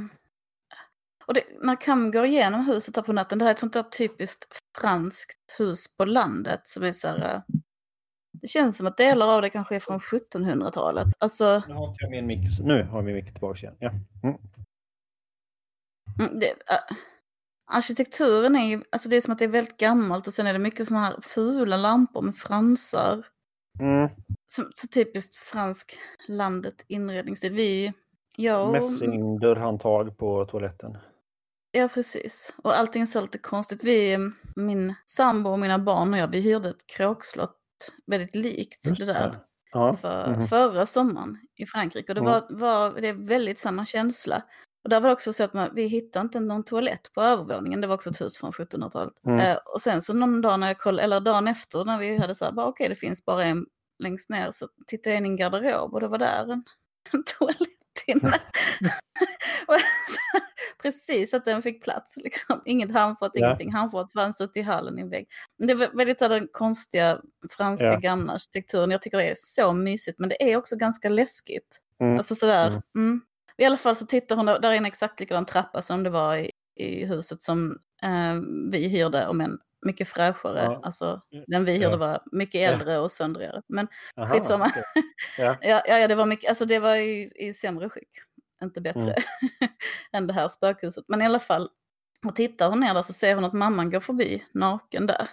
Och det, när Cam går igenom huset här på natten, det här är ett sånt där typiskt franskt hus på landet som är så här... eh, Det känns som att delar av det kanske är från 1700-talet. Alltså, Nu har jag min mick. Nu har vi mick tillbaka igen. Ja. Mm. Mm, Det, äh, arkitekturen är ju, alltså det är som att det är väldigt gammalt och sen är det mycket sådana här fula lampor med fransar. Mm. Som, så typiskt fransk landet inredningsstil. Vi, jag och, Mässingdörrhandtag på toaletten. Ja, precis. Och allting är så lite konstigt. Vi, min sambo och mina barn och jag, vi hyrde ett kråkslott väldigt likt Just det där. Ja. för, Mhm. förra sommaren i Frankrike. Och det Mm. var, var det är väldigt samma känsla. Och där var det också så att man, vi hittade inte någon toalett på övervåningen. Det var också ett hus från 1700-talet. Mm. Eh, och sen så någon dag när jag kollade, eller dagen efter när vi hade så här, bara okej det finns bara en längst ner. Så tittade jag in i en garderob och det var där en, en toalett inne. precis att den fick plats liksom. Inget handfat, Ja. ingenting. Handfat fanns ute i hallen i en vägg. Det var väldigt så här, den konstiga franska Ja. gamla arkitekturen. Jag tycker det är så mysigt men det är också ganska läskigt. Mm. Alltså sådär. Mm. Mm. I alla fall så tittar hon, där är en exakt likadan trappa som det var i, i huset som eh, vi hyrde, om en mycket fräschare. Ja. Alltså den vi hyrde Ja. var mycket Ja. äldre och söndrigare. Men Aha, skitsamma. Ja. ja, ja, ja, det var mycket, alltså det var i, i sämre skick. Inte bättre Mm. än det här spökhuset. Men i alla fall, och tittar hon ner där så ser hon att mamman går förbi naken där.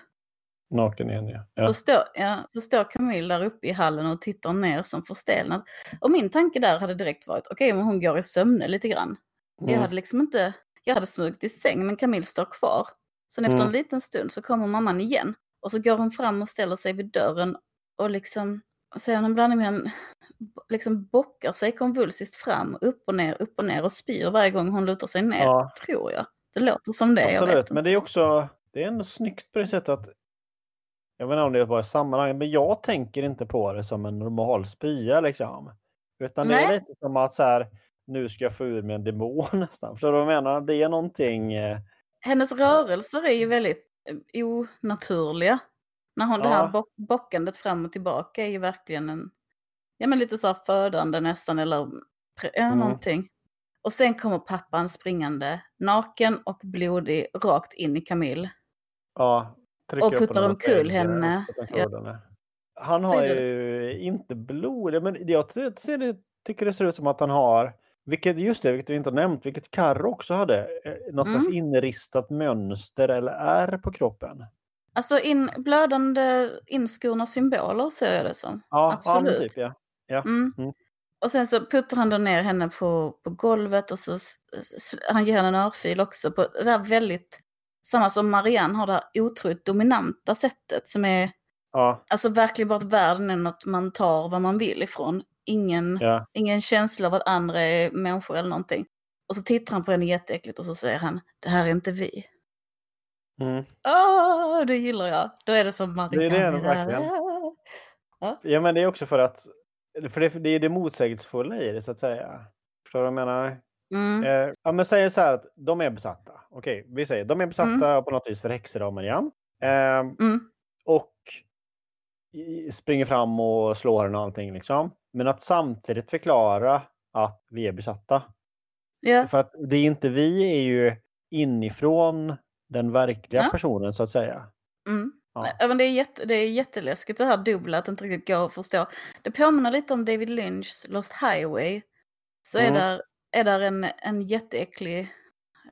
Naken igen, ja. Så, ja. står, ja, så står Camille där uppe i hallen och tittar ner som förstelnad. Och min tanke där hade direkt varit, okej men hon går i sömne lite grann. Jag Mm. hade liksom inte, jag hade smugit i säng men Camille står kvar. Sen efter Mm. en liten stund så kommer mamman igen. Och så går hon fram och ställer sig vid dörren och liksom, säger en blandning med en, liksom bockar sig konvulsiskt fram, upp och ner, upp och ner och spyr varje gång hon lutar sig ner, Ja. tror jag. Det låter som det, jag Absolut, men det är också det är ändå snyggt på det sättet att jag vet inte om det var i sammanhang, men jag tänker inte på det som en normal spya liksom. Utan det är Nej. lite som att så här, nu ska jag få ur mig en demon nästan. Förstår du vad jag menar? Det är någonting... Eh... Hennes rörelser är ju väldigt eh, onaturliga. När hon, det här Ja. bock, bockandet fram och tillbaka är ju verkligen en, ja men lite så här födande nästan eller ja, Mm. någonting. Och sen kommer pappan springande, naken och blodig, rakt in i Camille. Ja, Och upp puttar omkull henne. Ja. Han har ju inte blod, men jag ser det, tycker det ser ut som att han har, vilket just det, vilket vi inte har nämnt, vilket Karro också hade, eh, något Mm. slags inristat mönster eller ärr på kroppen. Alltså in, blödande inskurna symboler ser jag det som. Ja, ja Absolut. typ ja. Mm. Mm. Och sen så puttar han då ner henne på, på golvet och så han ger henne en örfil också på det där väldigt, samma som Marianne har det här otroligt dominanta sättet som är, Ja, alltså verkligen bara att världen är något man tar vad man vill ifrån. Ingen, ja. ingen känsla av att andra är människor eller någonting. Och så tittar han på henne jätteäckligt och så säger han, det här är inte vi. Mm. Åh, det gillar jag. Då är det som Det är det Marianne. verkligen. Ja, men det är också för att, för det, det är det motsägelsefulla i det så att säga. Förstår du vad jag menar? Mm. Eh, ja, men säg så här att de är besatta. Okej, vi säger de är besatta Mm. på något vis för av Marianne. Eh, Mm. och springer fram och slår henne och allting liksom. Men att samtidigt förklara att vi är besatta. Ja. För att det är inte vi är ju inifrån den verkliga Ja. personen så att säga. Mm. Ja. Ja, men det, är jätte, det är jätteläskigt det här dubbla, att det inte riktigt går att förstå. Det påminner lite om David Lynchs Lost Highway. Så är Mm. där, är där en, en jätteäcklig,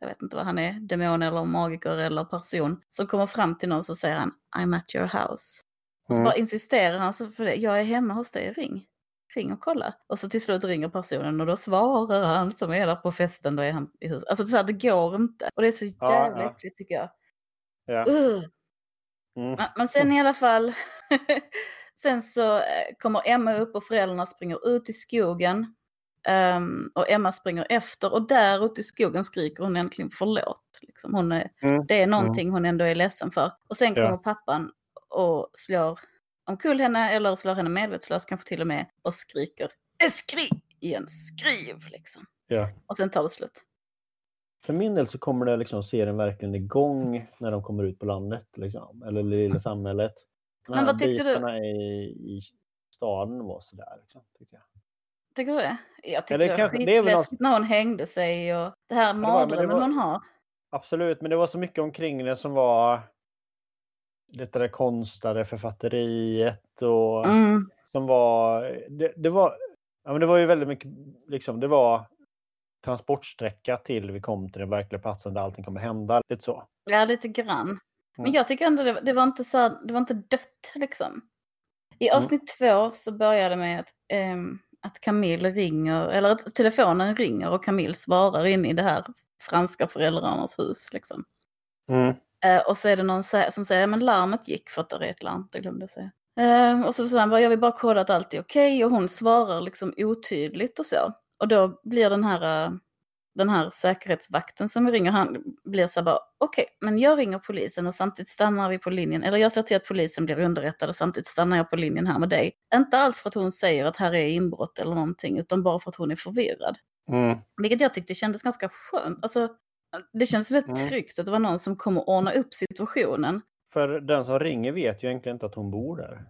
jag vet inte vad han är, demon eller magiker eller person, som kommer fram till någon så säger han I'm at your house. Och så Mm. bara insisterar han så för det, jag är hemma hos dig, ring. Ring och kolla. Och så till slut ringer personen och då svarar han som är där på festen, då är han i huset. Alltså det, så här, det går inte. Och det är så Ja, jävla ja. äckligt tycker jag. Ja. Mm. Men, men sen i alla fall, sen så eh, kommer Emma upp och föräldrarna springer ut i skogen. Ehm, och Emma springer efter och där ute i skogen skriker hon äntligen förlåt. Liksom hon är, Mm. det är någonting hon ändå är ledsen för. Och sen Ja. kommer pappan och slår omkull henne eller slår henne medvetslös kanske till och med och skriker "Eh, skriv igen, skriv liksom. Ja. Och sen tar det slut. För min del så kommer det liksom serien verkligen igång när de kommer ut på landet. Liksom, eller det lilla samhället. Men vad tyckte du? I, I staden var sådär. Liksom, tyckte jag. Tycker du det? Jag tyckte det var kanske- det väl skitläskigt när hon hängde sig och det här var- men mardrömmen var- hon har. Absolut, men det var så mycket omkring det som var det där konstlade författeriet och Mm. som var det, det var ja, men det var ju väldigt mycket liksom det var transportsträcka till vi kom till den verkliga platsen där allting kommer hända. Lite så. Ja, lite grann. Men Mm. jag tycker ändå det, det var inte så det var inte dött liksom. I Mm. avsnitt två så börjar det med att, ehm, att Camille ringer, eller att telefonen ringer och Camille svarar in i det här franska föräldrarnas hus liksom. Mm. Eh, och så är det någon som säger, men larmet gick för att det är ett larm, det glömde jag säga. Eh, och så säger han jag vill bara kolla att allt är okej och hon svarar liksom otydligt och så. Och då blir den här, eh, den här säkerhetsvakten som ringer, han blir så här bara, okej, men jag ringer polisen och samtidigt stannar vi på linjen, eller jag ser till att polisen blir underrättad och samtidigt stannar jag på linjen här med dig. Inte alls för att hon säger att här är inbrott eller någonting, utan bara för att hon är förvirrad. Mm. Vilket jag tyckte kändes ganska skönt. Alltså, det känns väldigt Mm. tryggt att det var någon som kommer ordna upp situationen. För den som ringer vet ju egentligen inte att hon bor där.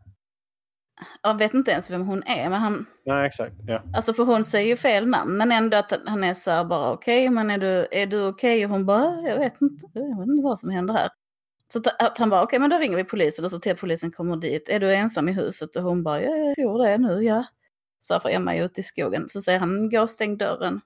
Jag vet inte ens vem hon är, men han, Nej, exakt. Ja. alltså för hon säger ju fel namn, men ändå att han är så här bara okej, men är du, är du okej? Och hon bara, jag vet inte, jag vet inte vad som händer här. Så att, han bara, okej men då ringer vi polisen och så till polisen kommer dit. Är du ensam i huset? Och hon bara, ja jag tror det nu, ja. Så här, för Emma är ute i skogen. Så säger han, gå och stäng dörren.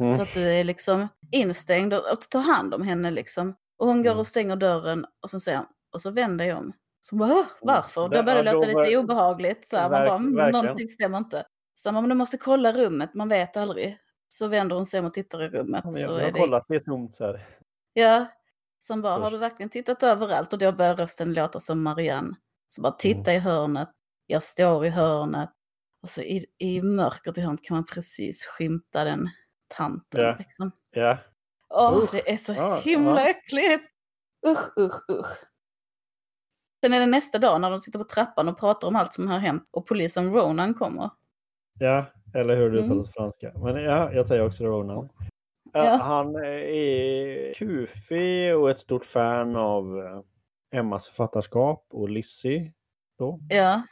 Mm. Så att du är liksom instängd och, och ta hand om henne liksom. Och hon går Mm. och stänger dörren och så säger han, och så vänder jag om. Så bara, "Åh, varför? Då börjar det låta lite obehagligt. Så här, man bara, "Mm, verkligen. någonting stämmer inte. Så men du måste kolla rummet, man vet aldrig. Så vänder hon sig om och tittar i rummet. Jag, så jag är har det, kollat, det är tomt så här. ja, som bara, har du verkligen tittat överallt? Och då börjar rösten låta som Marianne. Så bara, titta Mm. i hörnet, jag står i hörnet. Och så i, i mörkret i hörnet kan man precis skymta den tanten. Ja. Liksom. Ja. Åh, Usch. det är så Ja, himla ja. äckligt. Usch, usch, usch. Sen är det nästa dag när de sitter på trappan och pratar om allt som har hänt och polisen Ronan kommer. Ja. Eller hur det Mm. uttalas på franska. Men ja, jag säger också Ronan. Ja, Ja. Han är kufig och ett stort fan av eh, Emmas författarskap och. Då. Ja,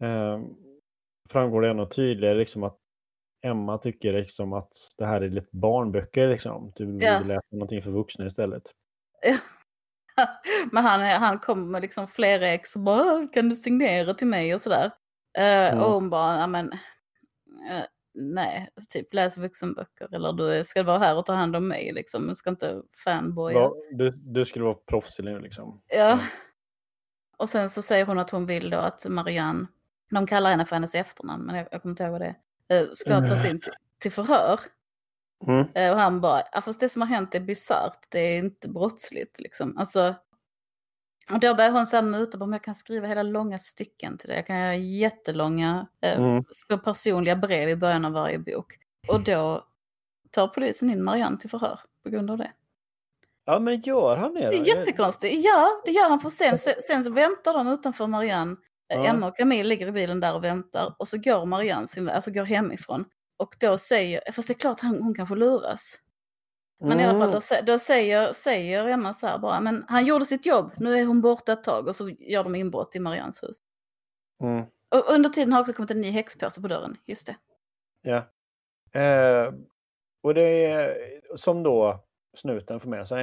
Eh, framgår det ännu tydligare liksom att Emma tycker liksom att det här är lite barnböcker. Liksom. Du borde Ja. läsa någonting för vuxna istället. men han, han kommer med liksom flera ex och bara "Åh, kan du signera till mig och sådär. Eh, Mm. Och hon bara, ja men eh, nej, typ läs vuxenböcker eller du ska vara här och ta hand om mig liksom. Du ska inte fanboya. Va, du, du skulle vara proffsig nu liksom. Ja. Och sen så säger hon att hon vill då att Marianne, de kallar henne för hennes efternamn, men jag, jag kommer inte ihåg vad det är, eh, ska tas in till, till förhör. Mm. Eh, Och han bara, ja, fast det som har hänt är bisarrt, det är inte brottsligt liksom. Alltså, och då börjar hon så här muta, bara, men jag kan skriva hela långa stycken till det. Jag kan göra jättelånga eh, Mm. personliga brev i början av varje bok. Och då tar polisen in Marianne till förhör på grund av det. Ja, men gör han det? Det är jättekonstigt. Ja, det gör han för sen, sen, sen så väntar de utanför Marianne. Eh, Ja. Emma och Camille ligger i bilen där och väntar. Och så går Marianne sin, alltså går hemifrån. Och då säger, fast det är klart hon, hon kanske luras. Men i alla fall, då, sä- då säger, säger Emma så här bara, men han gjorde sitt jobb, nu är hon borta ett tag och så gör de inbrott i Mariannes hus. Mm. Och under tiden har också kommit en ny häxpåse på dörren, just det. Ja. Eh, och det är som då snuten får med sig.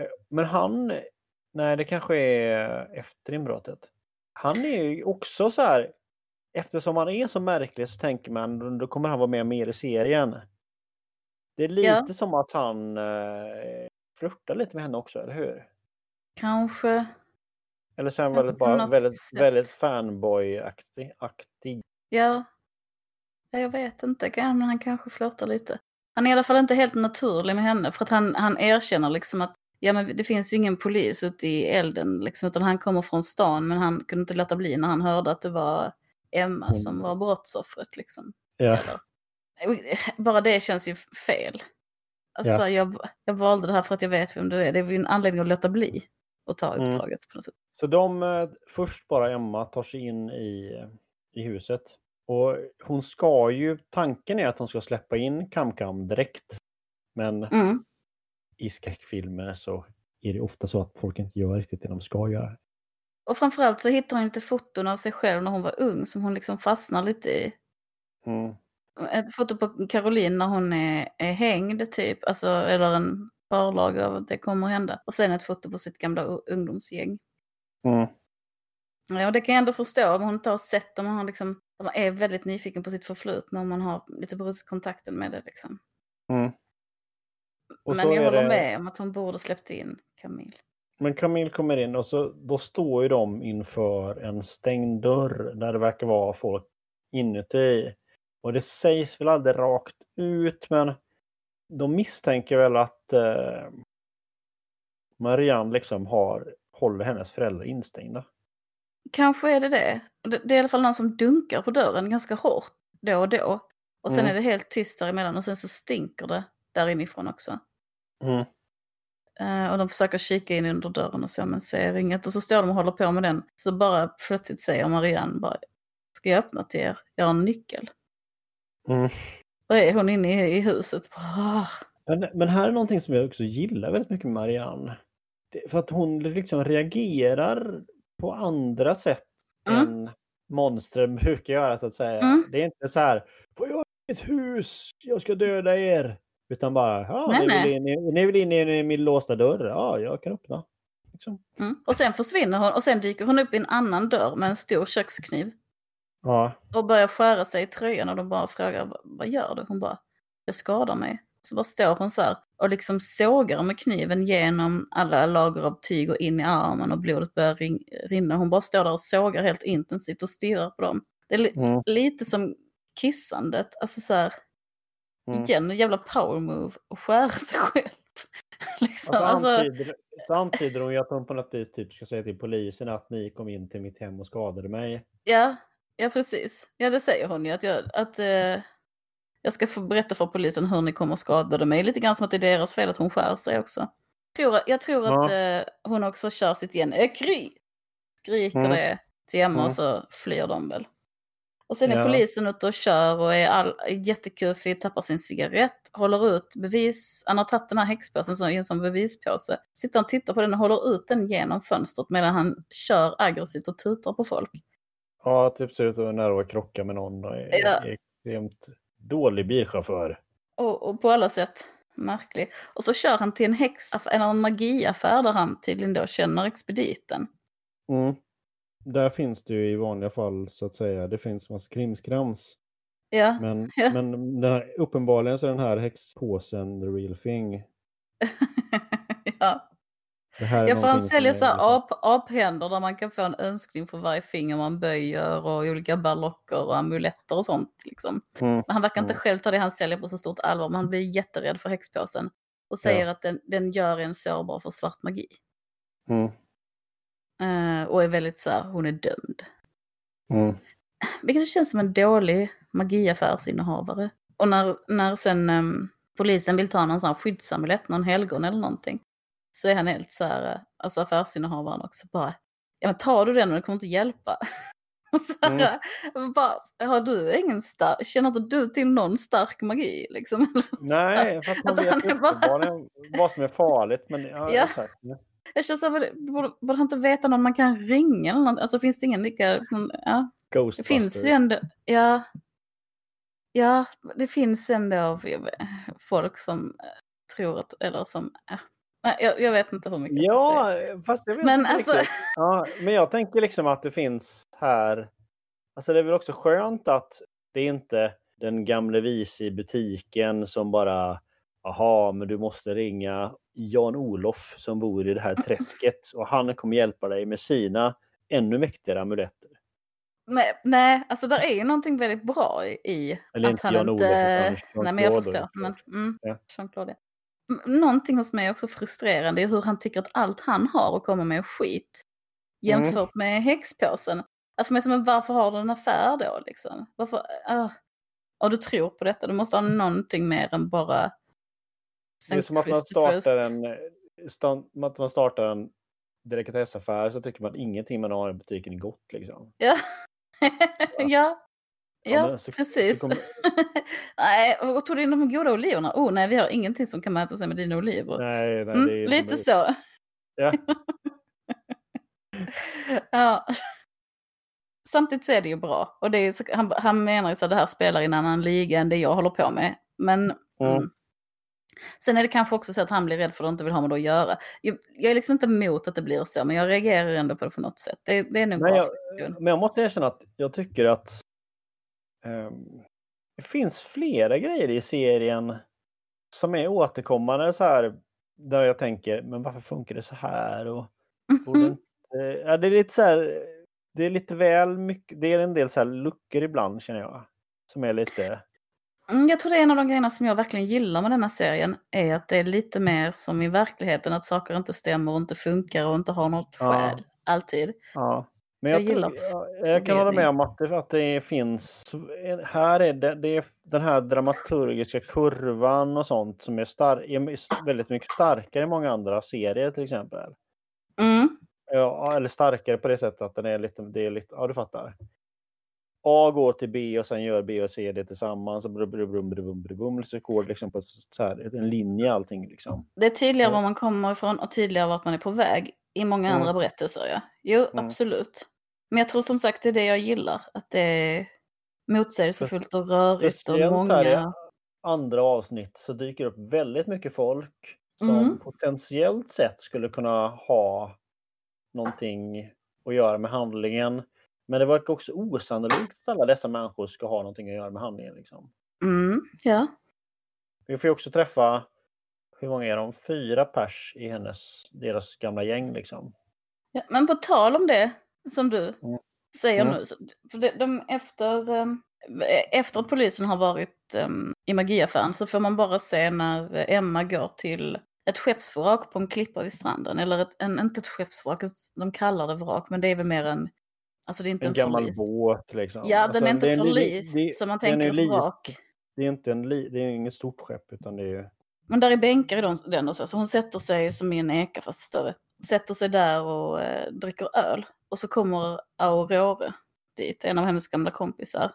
Eh, men han, nej det kanske är efter inbrottet. Han är ju också så här, eftersom han är så märklig så tänker man då kommer han vara med mer i serien. Det är lite Ja. som att han eh, flörtar lite med henne också, eller hur? Kanske, Eller så är han väldigt, bara, väldigt, sätt. väldigt fanboy-aktig. aktig. ja. Ja, Jag vet inte, men han kanske flörtar lite. Han är i alla fall inte helt naturlig med henne för att han, han erkänner liksom att ja, men det finns ju ingen polis ute i elden liksom, utan han kommer från stan men han kunde inte låta bli när han hörde att det var Emma som Mm. var brottsoffret liksom. Ja. Eller, bara det känns ju fel. Alltså, Ja. jag, jag valde det här för att jag vet vem du är. Det är ju en anledning att låta bli att ta Mm. uppdraget på något sätt. Så de, eh, först bara Emma tar sig in i, i huset. Och hon ska ju, tanken är att hon ska släppa in Kam-Kam direkt. Men Mm. i skräckfilmer så är det ofta så att folk inte gör riktigt det de ska göra. Och framförallt så hittar hon lite foton av sig själv när hon var ung som hon liksom fastnar lite i. Mm. Ett foto på Caroline när hon är, är hängd typ, alltså, eller en förlag av att det kommer att hända. Och sen ett foto på sitt gamla ungdomsgäng. Mm. Ja, och det kan jag ändå förstå om hon inte har sett, om man, har liksom, om man är väldigt nyfiken på sitt förflutna, om man har lite brutit kontakten med det liksom. Mm. Men jag håller det- med om att hon borde släppt in Camille. Men Camille kommer in och så, då står ju de inför en stängd dörr där det verkar vara folk inuti. Och det sägs väl aldrig rakt ut men de misstänker väl att eh, Marianne liksom har, håller hennes föräldrar instängda. Kanske är det det. Det, är i alla fall någon som dunkar på dörren ganska hårt då och då. Och sen Mm. är det helt tyst däremellan och sen så stinker det där inifrån också. Mm. Eh, och de försöker kika in under dörren och så men ser inget. Och så står de och håller på med den. Så bara plötsligt säger Marianne bara, ska jag öppna till er? Jag har en nyckel. Mm. Då är hon inne i, huset. Bara, "Ah." Men, men här är någonting som jag också gillar väldigt mycket med Marianne. Det, för att hon liksom reagerar på andra sätt Mm. än monstren brukar göra så att säga. Mm. Det är inte så här, får jag ett hus, jag ska döda er. Utan bara, ja, Nej, ni, ni vill in i min låsta dörr, ja, jag kan öppna. Liksom. Mm. Och sen försvinner hon och sen dyker hon upp i en annan dörr med en stor kökskniv. Ja, Och börjar skära sig i tröjan och de bara frågar "Vad- gör du? Hon bara, jag skadar mig. Så bara står hon så här och liksom sågar med kniven genom alla lager av tyg och in i armen och blodet börjar rin- rinna. Hon bara står där och sågar helt intensivt och stirrar på dem. Det är li- mm, lite som kissandet, alltså så här, mm. igen, en jävla power move och skära sig själv. liksom, Och så, alltså, antyder, så antyder hon ju att hon på något vis typ ska säga till polisen att ni kom in till mitt hem och skadade mig. ja, ja, precis. Ja, det säger hon ju, att jag, att, eh, jag ska få berätta för polisen hur ni kommer att skada mig. Lite grann som att det är deras fel att hon skär sig också. Jag tror, jag tror Ja. att eh, hon också kör sitt igen, ekry! Skriker Mm. det till Emma Mm. och så flyr de väl. Och sen är Ja. polisen ute och kör och är, all, jättekufig, tappar sin cigarett, håller ut bevis, han har tagit den här häxpåsen som, en sån bevispåse, sitter han och tittar på den och håller ut den genom fönstret medan han kör aggressivt och tutar på folk. Ja, typ ser ut att vara nära att krocka med någon och är, Ja. är extremt dålig bilchaufför. Och, och på alla sätt märklig. Och så kör han till en häx, en, en magiaffär där han tydligen då känner expediten. Mm. Där finns det ju i vanliga fall så att säga, det finns massa krimskrams. Ja, Men, Ja. men här, uppenbarligen så är den här häxpåsen the real thing. ja. Det här är Ja, för han säljer så här liksom- ap, aphänder där man kan få en önskning för varje finger man böjer och olika berlocker och amuletter och sånt. Liksom. Mm. Men han verkar inte Mm. själv ta det han säljer på så stort allvar, men han blir jätterädd för häxpåsen. Och säger att den, den gör en sårbar för svart magi. Mm. Eh, och är väldigt så här, hon är dömd. Mm. Vilket känns som en dålig magiaffärsinnehavare. Och när, när sen ehm, polisen vill ta någon sån här skyddsamulett, någon helgon eller någonting. Så är han helt så här, eh, alltså affärsinnehavaren också bara, ja men tar du den och det kommer inte hjälpa. Och så här, bara, har du ingen stark, känner inte du till någon stark magi liksom? Nej, för att man Att han vet är bara- vad som är farligt. Men ja, Ja. exakt. Jag känner så här, borde, borde han inte veta någon man kan ringa eller något? Alltså finns det ingen lika, ja. Det finns ju ändå, ja. Ja, det finns ändå vet, folk som eh, tror att, eller som, ja. Nej, jag, jag vet inte hur mycket jag ska säga. Ja, fast jag vet Men inte alltså- riktigt. Ja, men jag tänker liksom att det finns här. Alltså det är väl också skönt att det är inte den gamle vise i butiken som bara Jaha, men du måste ringa Jan-Olof som bor i det här träsket och han kommer hjälpa dig med sina ännu mäktigare amuletter. Nej, nej, alltså där är ju någonting väldigt bra i- Eller att inte han inte... Nej, men jag förstår. Men, mm, Ja. Jean-Claude. Någonting hos mig är också frustrerande i hur han tycker att allt han har att komma med är skit. Mm. Jämfört med häxpåsen. Alltså för mig som, varför har du en affär då liksom? Varför? Uh, och du tror på detta, du måste ha någonting mer än bara... Det är som att man startar en, eh, stan, att man startar en delikatessaffär så tycker man att ingenting man har i butiken är gott liksom. Ja. ja. Ja, så- precis. så kommer- nej, och tog du in de goda oliverna? Oh nej, vi har ingenting som kan mäta sig med dina oliver. Nej, nej, Mm, det är lite så. Ja. ja. Samtidigt så är det ju bra. Och det är han, han menar ju att det här spelar i en annan liga än det jag håller på med. Men Mm. mm. Sen är det kanske också så att han blir rädd för att inte vill ha med det att göra. Jag, jag är liksom inte emot att det blir så, men jag reagerar ändå på det på något sätt. Det, det är nog Nej, jag, men jag måste erkänna att jag tycker att ehm, det finns flera grejer i serien som är återkommande så här där jag tänker, men varför funkar det så här? Och, borde inte, ja, det är lite så här, det är lite väl mycket, det är en del så här luckor ibland känner jag. Som är lite, Jag tror det är en av de grejerna som jag verkligen gillar med denna serien är att det är lite mer som i verkligheten, att saker inte stämmer och inte funkar och inte har något Ja. skäl. Alltid. ja. Men Jag jag, gillar jag, jag kan hålla med om att det, att det finns, här är det, det är den här dramaturgiska kurvan och sånt som är, star, är väldigt mycket starkare i många andra serier till exempel. Mm. Ja, eller starkare på det sättet att den är lite, det är lite, ja du fattar. A går till B och sen gör B och C det tillsammans och brum, brum, brum, brum, brum, brum, så går det liksom på så här, en linje allting liksom. Det är tydligare Ja. var man kommer ifrån och tydligare vart man är på väg i många Mm. andra berättelser. Ja. Jo, Mm. absolut. Men jag tror som sagt det är det jag gillar. Att det är motsägelsefullt och rörigt och många... här andra avsnitt så dyker upp väldigt mycket folk som Mm. potentiellt sett skulle kunna ha någonting att göra med handlingen. Men det verkar också osannolikt att alla dessa människor ska ha någonting att göra med handlingen. Liksom. Mm, ja. Vi får ju också träffa, hur många är de? Fyra pers i hennes, deras gamla gäng liksom. ja. Men på tal om det som du Mm. säger Mm. nu. För det, de, efter, ehm, efter att polisen har varit um, i magiaffären så får man bara se när Emma går till ett skeppsvrak på en klippa vid stranden. Eller ett, en, inte ett skeppsvrak, de kallar det vrak, men det är väl mer en... Alltså det är inte En en, gammal förlis. båt liksom. Ja, Alltså, den är inte en li- förlist som man tänker ett vrak. Det är inte en li, det är inget stort skepp utan det är. Men där är bänkar i den, den och så, så hon sätter sig som i en eka fast större. Sätter sig där och eh, dricker öl. Och så kommer Aurore dit, en av hennes gamla kompisar.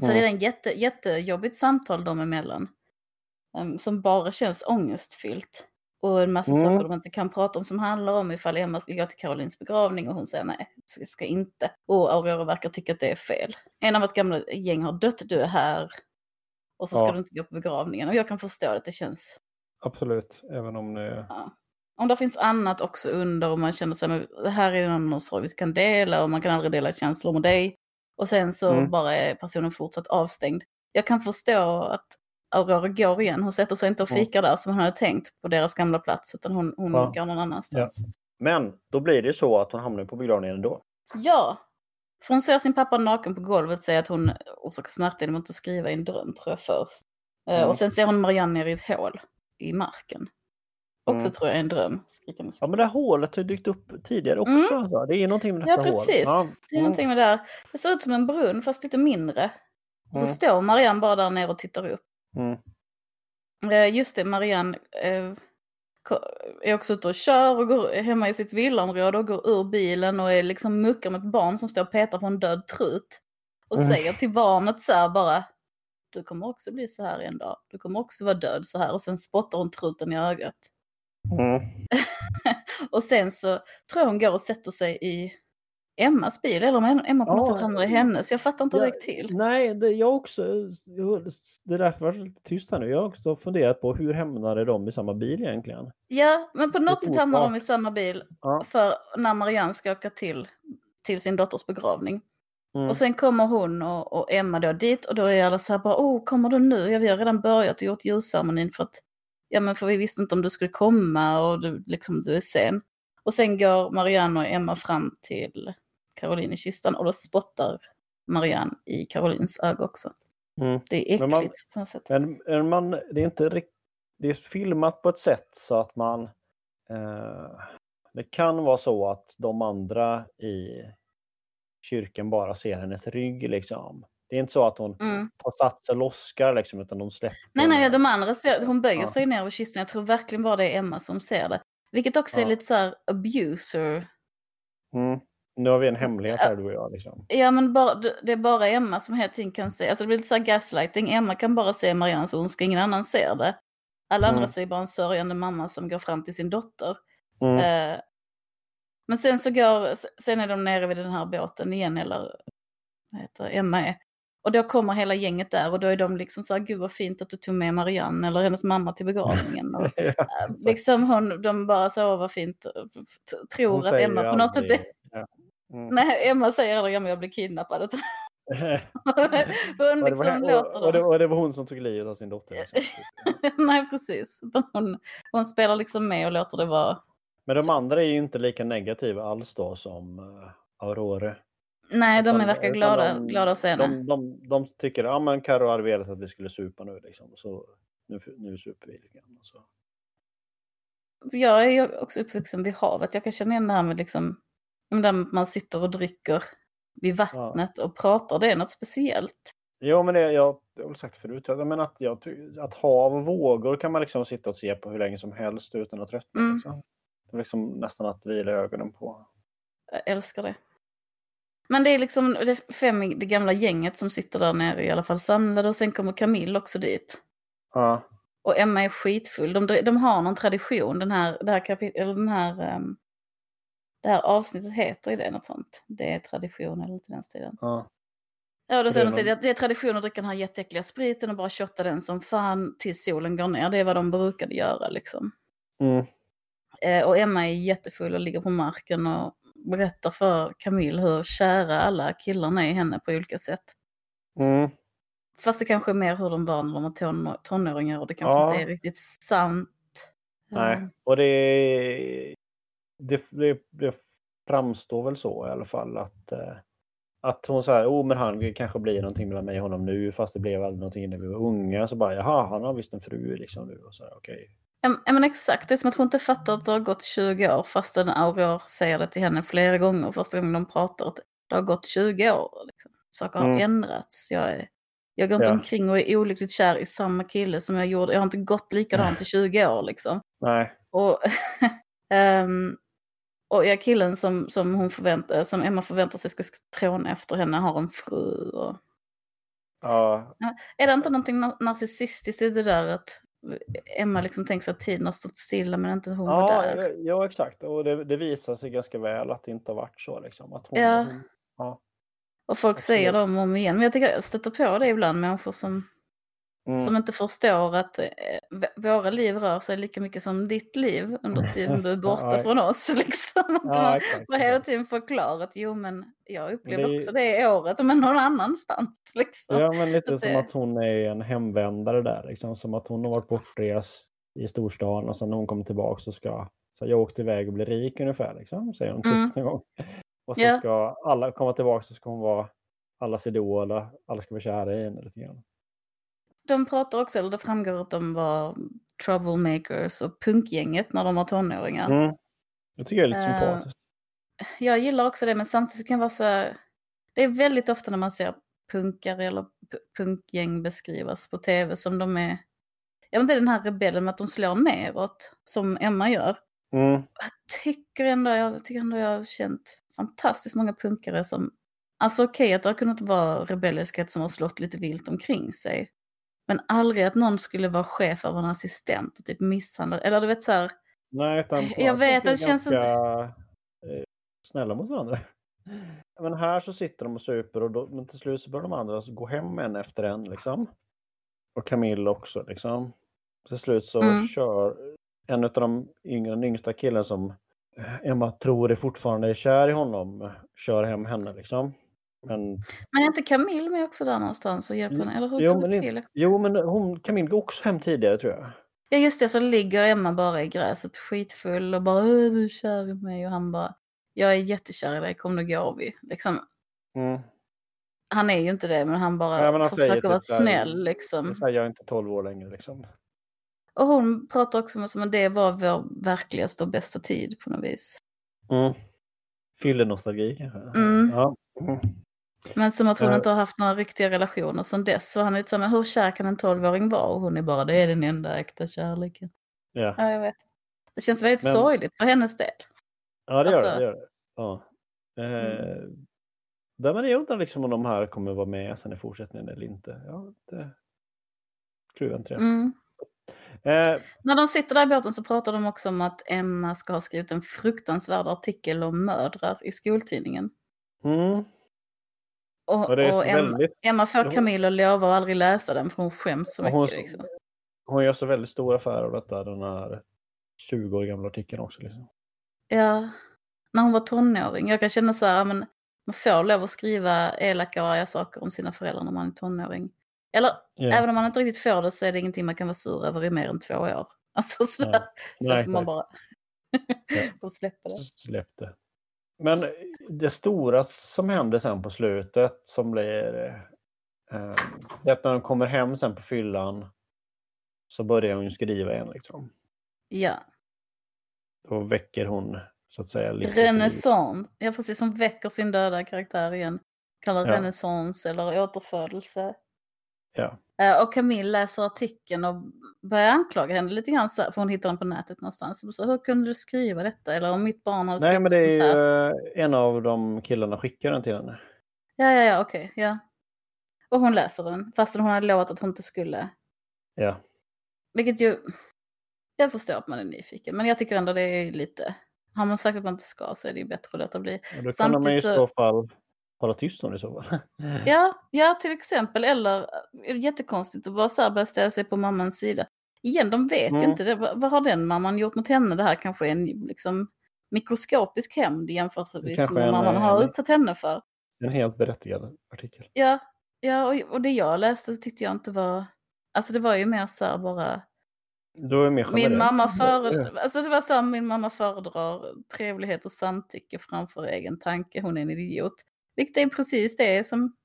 Så Mm. det är en jätte, jättejobbigt samtal dem emellan. em, som bara känns ångestfyllt. Och en massa Mm. saker de inte kan prata om som handlar om ifall Emma ska gå till Karolins begravning och hon säger nej, ska inte. Och Aurora verkar tycka att det är fel. En av vårt gamla gäng har dött, du är här. Och så ska Ja. du inte gå på begravningen. Och jag kan förstå att det känns Absolut, även om det... om det finns annat också under och man känner sig, men det här är någon sorg vi kan dela och man kan aldrig dela känslor med dig. Och sen så Mm. bara är personen fortsatt avstängd. Jag kan förstå att Aurora går igen. Hon sätter sig inte och Mm. fikar där som hon hade tänkt på deras gamla plats, utan hon, hon Ja. går någon annanstans. Men då blir det ju så att hon hamnar på begravningen ändå. Ja. För hon ser sin pappa naken på golvet och säger att hon orsakar smärta genom att inte skriva i en dröm, tror jag först. Eh, Mm. Och sen ser hon Marianne ner i ett hål i marken. Också Mm. tror jag är en dröm. Skrikande Ja men det här hålet har ju dykt upp tidigare också. Mm. Det är någonting med Ja, detta hål. precis. Ja. Det är mm. någonting med det här. Det ser ut som en brunn fast lite mindre. Och så Mm. står Marianne bara där nere och tittar upp. Mm. Eh, just det, Marianne eh, är också ute och kör och går hemma i sitt villaområde och går ur bilen och är liksom muckar med ett barn som står och petar på en död trut. Och Mm. säger till barnet så här bara, du kommer också bli så här en dag. Du kommer också vara död så här. Och sen spottar hon truten i ögat. Mm. Och sen så tror jag hon går och sätter sig i Emmas bil, eller om Emma på något Ja, sätt hamnar i hennes. Jag fattar inte hur det gick till. Nej, det, jag också. Det är därför jag lite tyst här nu. Jag har också funderat på hur hamnade de i samma bil egentligen? Ja, men på något sätt hamnar de i samma bil Ja. för när Marianne ska åka till, till sin dotters begravning. Mm. Och sen kommer hon och, och Emma då dit och då är alla så här bara, oh, kommer du nu? Ja, vi har redan börjat och gjort ljusceremonin för att, ja men för vi visste inte om du skulle komma och du, liksom, du är sen. Och sen går Marianne och Emma fram till Caroline i kistan och då spottar Marianne i Carolines öga också. Mm. Det är Men man- äckligt på något sätt. Men, men man, det är inte Det är filmat på ett sätt så att man... Eh, det kan vara så att de andra i kyrkan bara ser hennes rygg liksom. Det är inte så att hon Mm. tar sats och loskar liksom, utan de släpper. Nej, nej, de andra ser, hon böjer Ja. sig ner över kistan. Jag tror verkligen bara det är Emma som ser det. Vilket också är Ja. lite så här abuser. Mm. Nu har vi en hemlighet här du och jag. Liksom. Ja, men bara, det är bara Emma som hela tiden kan se. Alltså det blir lite så här gaslighting. Emma kan bara se Mariannes ondska, ingen annan ser det. Alla andra Mm. ser bara en sörjande mamma som går fram till sin dotter. Mm. Eh, men sen så går, sen är de nere vid den här båten igen, eller vad heter Emma är. Och då kommer hela gänget där och då är de liksom så här, gud vad fint att du tog med Marianne eller hennes mamma till begravningen. Och, Ja. eh, liksom hon, de bara så, åh vad fint, tror att Emma på något sätt är. Mm. nej Emma säger aldrig, men jag blir kidnappad. Utan hon Ja, det var liksom låter och, och, det, och det var hon som tog livet av sin dotter. Liksom. nej precis, hon, hon spelar liksom med och låter det vara. Men de andra är ju inte lika negativa alls då som uh, Aurora. Nej, de är verkar glada, de- glada att se henne. De, de, de tycker ja men Carro hade velat att vi skulle supa nu liksom. Så nu, nu super vi lite grann. Så. Jag är ju också uppvuxen vid havet. Jag kan känna igen det här med liksom, där man sitter och dricker vid vattnet och pratar. Det är något speciellt. Jo men det, jag, har sagt förut, jag menar att, jag, att hav och vågor kan man liksom sitta och se på hur länge som helst utan att tröttna. Mm. Liksom. Det är liksom nästan att vila ögonen på. Jag älskar det. Men det är liksom det är fem i det gamla gänget som sitter där nere i alla fall samlade och sen kommer Camille också dit. Ja. Och Emma är skitfull. De, de har någon tradition, den här, det här kapit- eller den här, ehm, det här avsnittet heter ju det något sånt. Det är tradition eller något i den stilen. ja. Ja, då säger är de att det, det är tradition att dricka den här jätteäckliga spriten och bara shotta den som fan tills solen går ner. Det är vad de brukade göra liksom. Mm. Eh, och Emma är jättefull och ligger på marken och berättar för Camille hur kära alla killarna är i henne på olika sätt. Mm. Fast det kanske är mer hur de var när de var ton, tonåringar och det kanske Ja. inte är riktigt sant. Nej, och det, det, det, det framstår väl så i alla fall att, eh, att hon säger, oh men han kanske blir någonting mellan mig och honom nu fast det blev aldrig någonting när vi var unga. Så bara, jaha, han har visst en fru liksom nu. Och så här, okej. Ja ja, men exakt, det är som att hon inte fattar att det har gått 20 år fastän Aurore säger det till henne flera gånger första gången de pratar att det har gått 20 år. Liksom. Saker har Mm. ändrats. Jag, är, jag går inte Ja. omkring och är olyckligt kär i samma kille som jag gjorde. Jag har inte gått likadant i 20 år liksom. Nej, Och, ehm, och ja, killen som, som, hon förväntar, som Emma förväntar sig ska tråna efter henne har en fru. Och... Ja, Är det inte någonting na- narcissistiskt i det där att Emma liksom tänker sig att tiden har stått stilla men inte hon var ja, där? ja, exakt. Och det, det visar sig ganska väl att det inte har varit så. Liksom. Att hon, Ja. hon, ja. Och folk Absolut. säger och om igen. Men jag tycker jag stöter på det ibland, människor som, Mm. som inte förstår att eh, våra liv rör sig lika mycket som ditt liv under tiden du är borta från oss. Liksom. Att Ja, man exakt. får hela tiden förklara att jo men jag upplevde Det också det året men någon annanstans. Liksom. Ja, men lite Att som det- att hon är en hemvändare där. Liksom. Som att hon har varit bortrest i storstan och sen när hon kommer tillbaka så ska så jag åkte iväg och bli rik ungefär. Liksom, säger hon Mm. en gång. Och så Ja. ska alla komma tillbaka så ska hon vara allas idol och alla ska vara kära i henne lite grann. De pratar också, eller det framgår att de var troublemakers och punkgänget när de var tonåringar. Mm. Jag tycker det är lite Eh, sympatiskt. Jag gillar också det men samtidigt kan det vara så här, det är väldigt ofta när man ser punkare eller punkgäng beskrivas på tv som de är, ja men det är den här rebellen med att de slår neråt som Emma gör. Mm. Jag tycker ändå, jag tycker ändå jag har känt fantastiskt många punkare som, alltså okej att det har kunnat vara rebelliskhet som har slått lite vilt omkring sig. Men aldrig att någon skulle vara chef över en assistent och typ misshandla, eller du vet så här, Nej, utan Jag vet, att det känns ganska, eh, snälla mot varandra. Men här så sitter de och super och då, men till slut så börjar de andra gå hem en efter en liksom. Och Camille också liksom. Till slut så Mm. kör en av de yngre, den yngsta killen som Emma tror är fortfarande är kär i honom, kör hem henne liksom. Men, men är inte Camille med också där någonstans och hjälper henne? Eller hur jo, men, till? jo, men hon, Camille går också hem tidigare tror jag. Ja just det, så ligger Emma bara i gräset skitfull och bara "Åh, du är kär i mig och han bara jag är jättekär i dig, kom nu går vi. Liksom, Mm. han är ju inte det men han bara Ja, men han försöker typ vara snäll liksom. Jag är inte 12 år längre liksom. Och hon pratar också om att det var vår verkligaste och bästa tid på något vis. Mm. Fyllenostalgi kanske? Mm. Ja. Mm. Men som att hon Ja. inte har haft några riktiga relationer sedan dess. Så han är lite så här, men hur kär kan en tolvåring vara? Och hon är bara, det är den enda äkta kärleken. Ja. Ja, jag vet. Det känns väldigt Men- sorgligt för hennes del. ja, det gör det. Alltså- det, gör det. Ja. Eh, där men jag undrar liksom om de här kommer vara med sen i fortsättningen eller inte. Ja, det jag inte det. Mm. Eh, När de sitter där i båten så pratar de också om att Emma ska ha skrivit en fruktansvärd artikel om mödrar i skoltidningen. mm. Och, Och och Emma, väldigt, Emma får Camilla att lova att aldrig läsa den för hon skäms så Och hon- mycket. Liksom. hon gör så väldigt stor affär av detta, den här 20 år gamla artikeln också. Liksom. Ja, när hon var tonåring. Jag kan känna så här, men man får lov att skriva elaka och arga saker om sina föräldrar när man är tonåring. Eller Ja. även om man inte riktigt får det så är det ingenting man kan vara sur över i mer än två år. Alltså så, Ja. så Nej, får man nej. bara Ja. släppa det. Släpp det. Men det stora som händer sen på slutet som blir eh, det att när de kommer hem sen på fyllan så börjar hon skriva igen liksom. Ja, Då väcker hon så att säga renässans. Ja, precis. Hon väcker sin döda karaktär igen. Kallar Ja. renässans eller återfödelse. Ja. Eh, Och Camille läser artikeln och börjar anklaga henne lite grann, för hon hittar den på nätet någonstans. Så, hur kunde du skriva detta? Eller om mitt barn hade Nej skrivit men det är ju här. eh, en av de killarna skickar den till henne. Ja, ja, ja, okej, ja. Och hon läser den, fastän hon hade lovat att hon inte skulle. Ja. Vilket ju, jag förstår att man är nyfiken, men jag tycker ändå det är lite, har man sagt att man inte ska så är det ju bättre att låta bli. Och då kan Samtidigt man ju i så fall hålla tyst om det i så fall. Ja, ja, till exempel, eller jättekonstigt att bara så här börja ställa sig på mammans sida. Igen, de vet ju Mm. inte det. Vad, vad har den mamman gjort mot henne? Det här kanske är en liksom, mikroskopisk hämnd kanske med vad mamman eh, har en- utsatt henne för. En helt berättigad artikel. Ja, ja och, och det jag läste tyckte jag inte var... Alltså det var ju mer så här bara... Då är mer Min mamma föredrar... Alltså det var så här, min mamma föredrar trevlighet och samtycke framför egen tanke. Hon är en idiot. Vilket är precis det som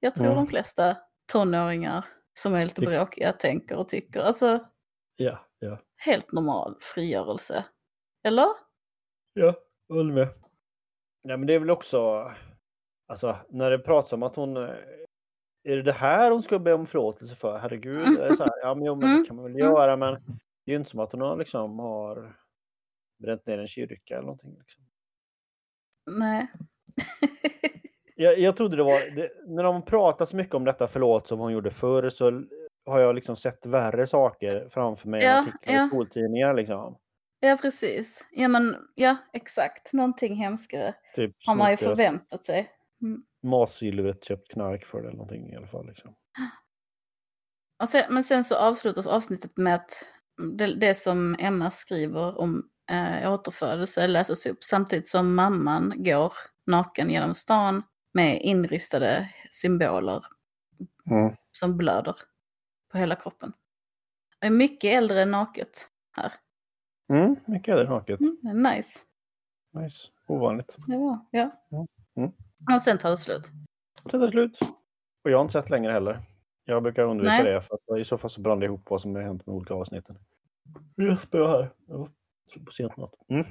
jag tror Mm. de flesta tonåringar som är lite bråkiga tänker och tycker. Alltså Ja, ja. helt normal frigörelse. Eller? Ja, jag håller med. Ja, men det är väl också, alltså när det pratas om att hon, eh, är det det här hon ska be om förlåtelse för? Herregud. Är det så här, ja, men, jo, men Mm, det kan man väl mm. göra, men det är ju inte som att hon har, liksom, har bränt ner en kyrka eller någonting. Liksom. Nej. Jag, jag trodde det var, det, när de pratar så mycket om detta förlåt som hon gjorde förr så har jag liksom sett värre saker framför mig Ja, än artiklar ja. i skoltidningar liksom. Ja, precis. Ja, men ja, exakt. Någonting hemskare Typ har man ju förväntat sig. Mm. matsilvret, köpt knark för det eller någonting i alla fall. Liksom. Och sen, men sen så avslutas avsnittet med att det, det som Emma skriver om eh, återfödelse läses upp samtidigt som mamman går naken genom stan med inristade symboler Mm. som blöder på hela kroppen. Det är mycket äldre naket här. Mm, mycket det naket. Mm, det nice. Nice. Ovanligt. Det var, ja. Mm. Och sen tar det slut. Sen tar det slut. Och jag har inte sett längre heller. Jag brukar undvika Nej. det för att i så fall så blandar jag ihop vad som har hänt med olika avsnitten. Jesper jag här. Ja, på sent natt. Mm.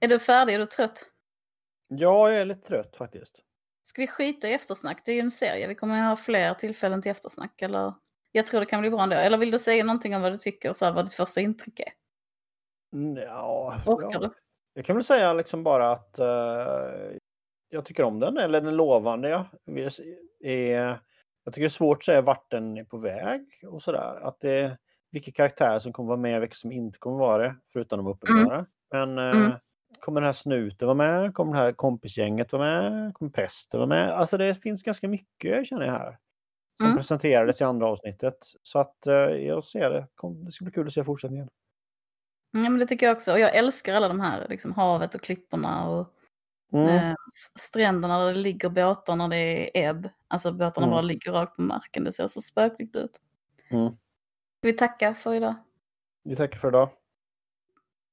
Är du färdig? Är du trött? Ja, jag är lite trött faktiskt. Ska vi skita i eftersnack? Det är ju en serie. Vi kommer att ha fler tillfällen till eftersnack. Eller? Jag tror det kan bli bra ändå. Eller vill du säga någonting om vad du tycker? Så här, vad ditt första intryck är? Mm, Ja, Orkar ja. du? Jag kan väl säga liksom bara att eh, jag tycker om den, eller den lovande. Ja. Är, jag tycker det är svårt att säga vart den är på väg och sådär. Att det, vilka karaktärer som kommer vara med, vilka som inte kommer vara det, förutom de uppenbara. Men eh, Mm. Kommer den här snuten vara med? Kommer det här kompisgänget vara med? Kommer prästen vara med? Alltså det finns ganska mycket känner jag här. Som Mm. presenterades i andra avsnittet. Så att eh, jag ser det. Kom- Det ska bli kul att se fortsättningen. Ja, men det tycker jag också. Och jag älskar alla de här, liksom havet och klipporna och Mm. eh, stränderna där det ligger båtar när det är ebb. Alltså båtarna Mm. bara ligger rakt på marken. Det ser så spökligt ut. Mm. Vi tacka för idag? Vi tackar för idag.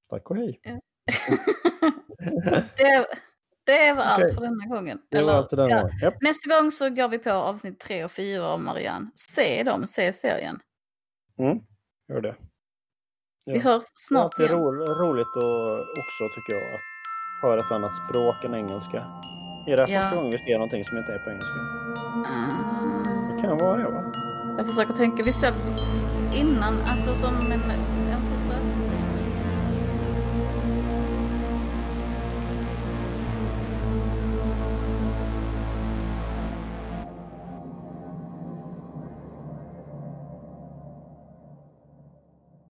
Tack och hej. det, det var allt Okej. för denna gången. Det Eller, för den ja. gången. Japp. Nästa gång så går vi på avsnitt tre och fyra av Marianne. Se dem, se serien. Mm. Gör det. Ja. Vi hörs Det är snart alltid igen. ro roligt och också tycker jag att höra ett annat språk än engelska. Är det Ja. första gången vi ser någonting som inte är på engelska? Mm. Det kan vara det va? Jag försöker tänka, vi såg innan, alltså som en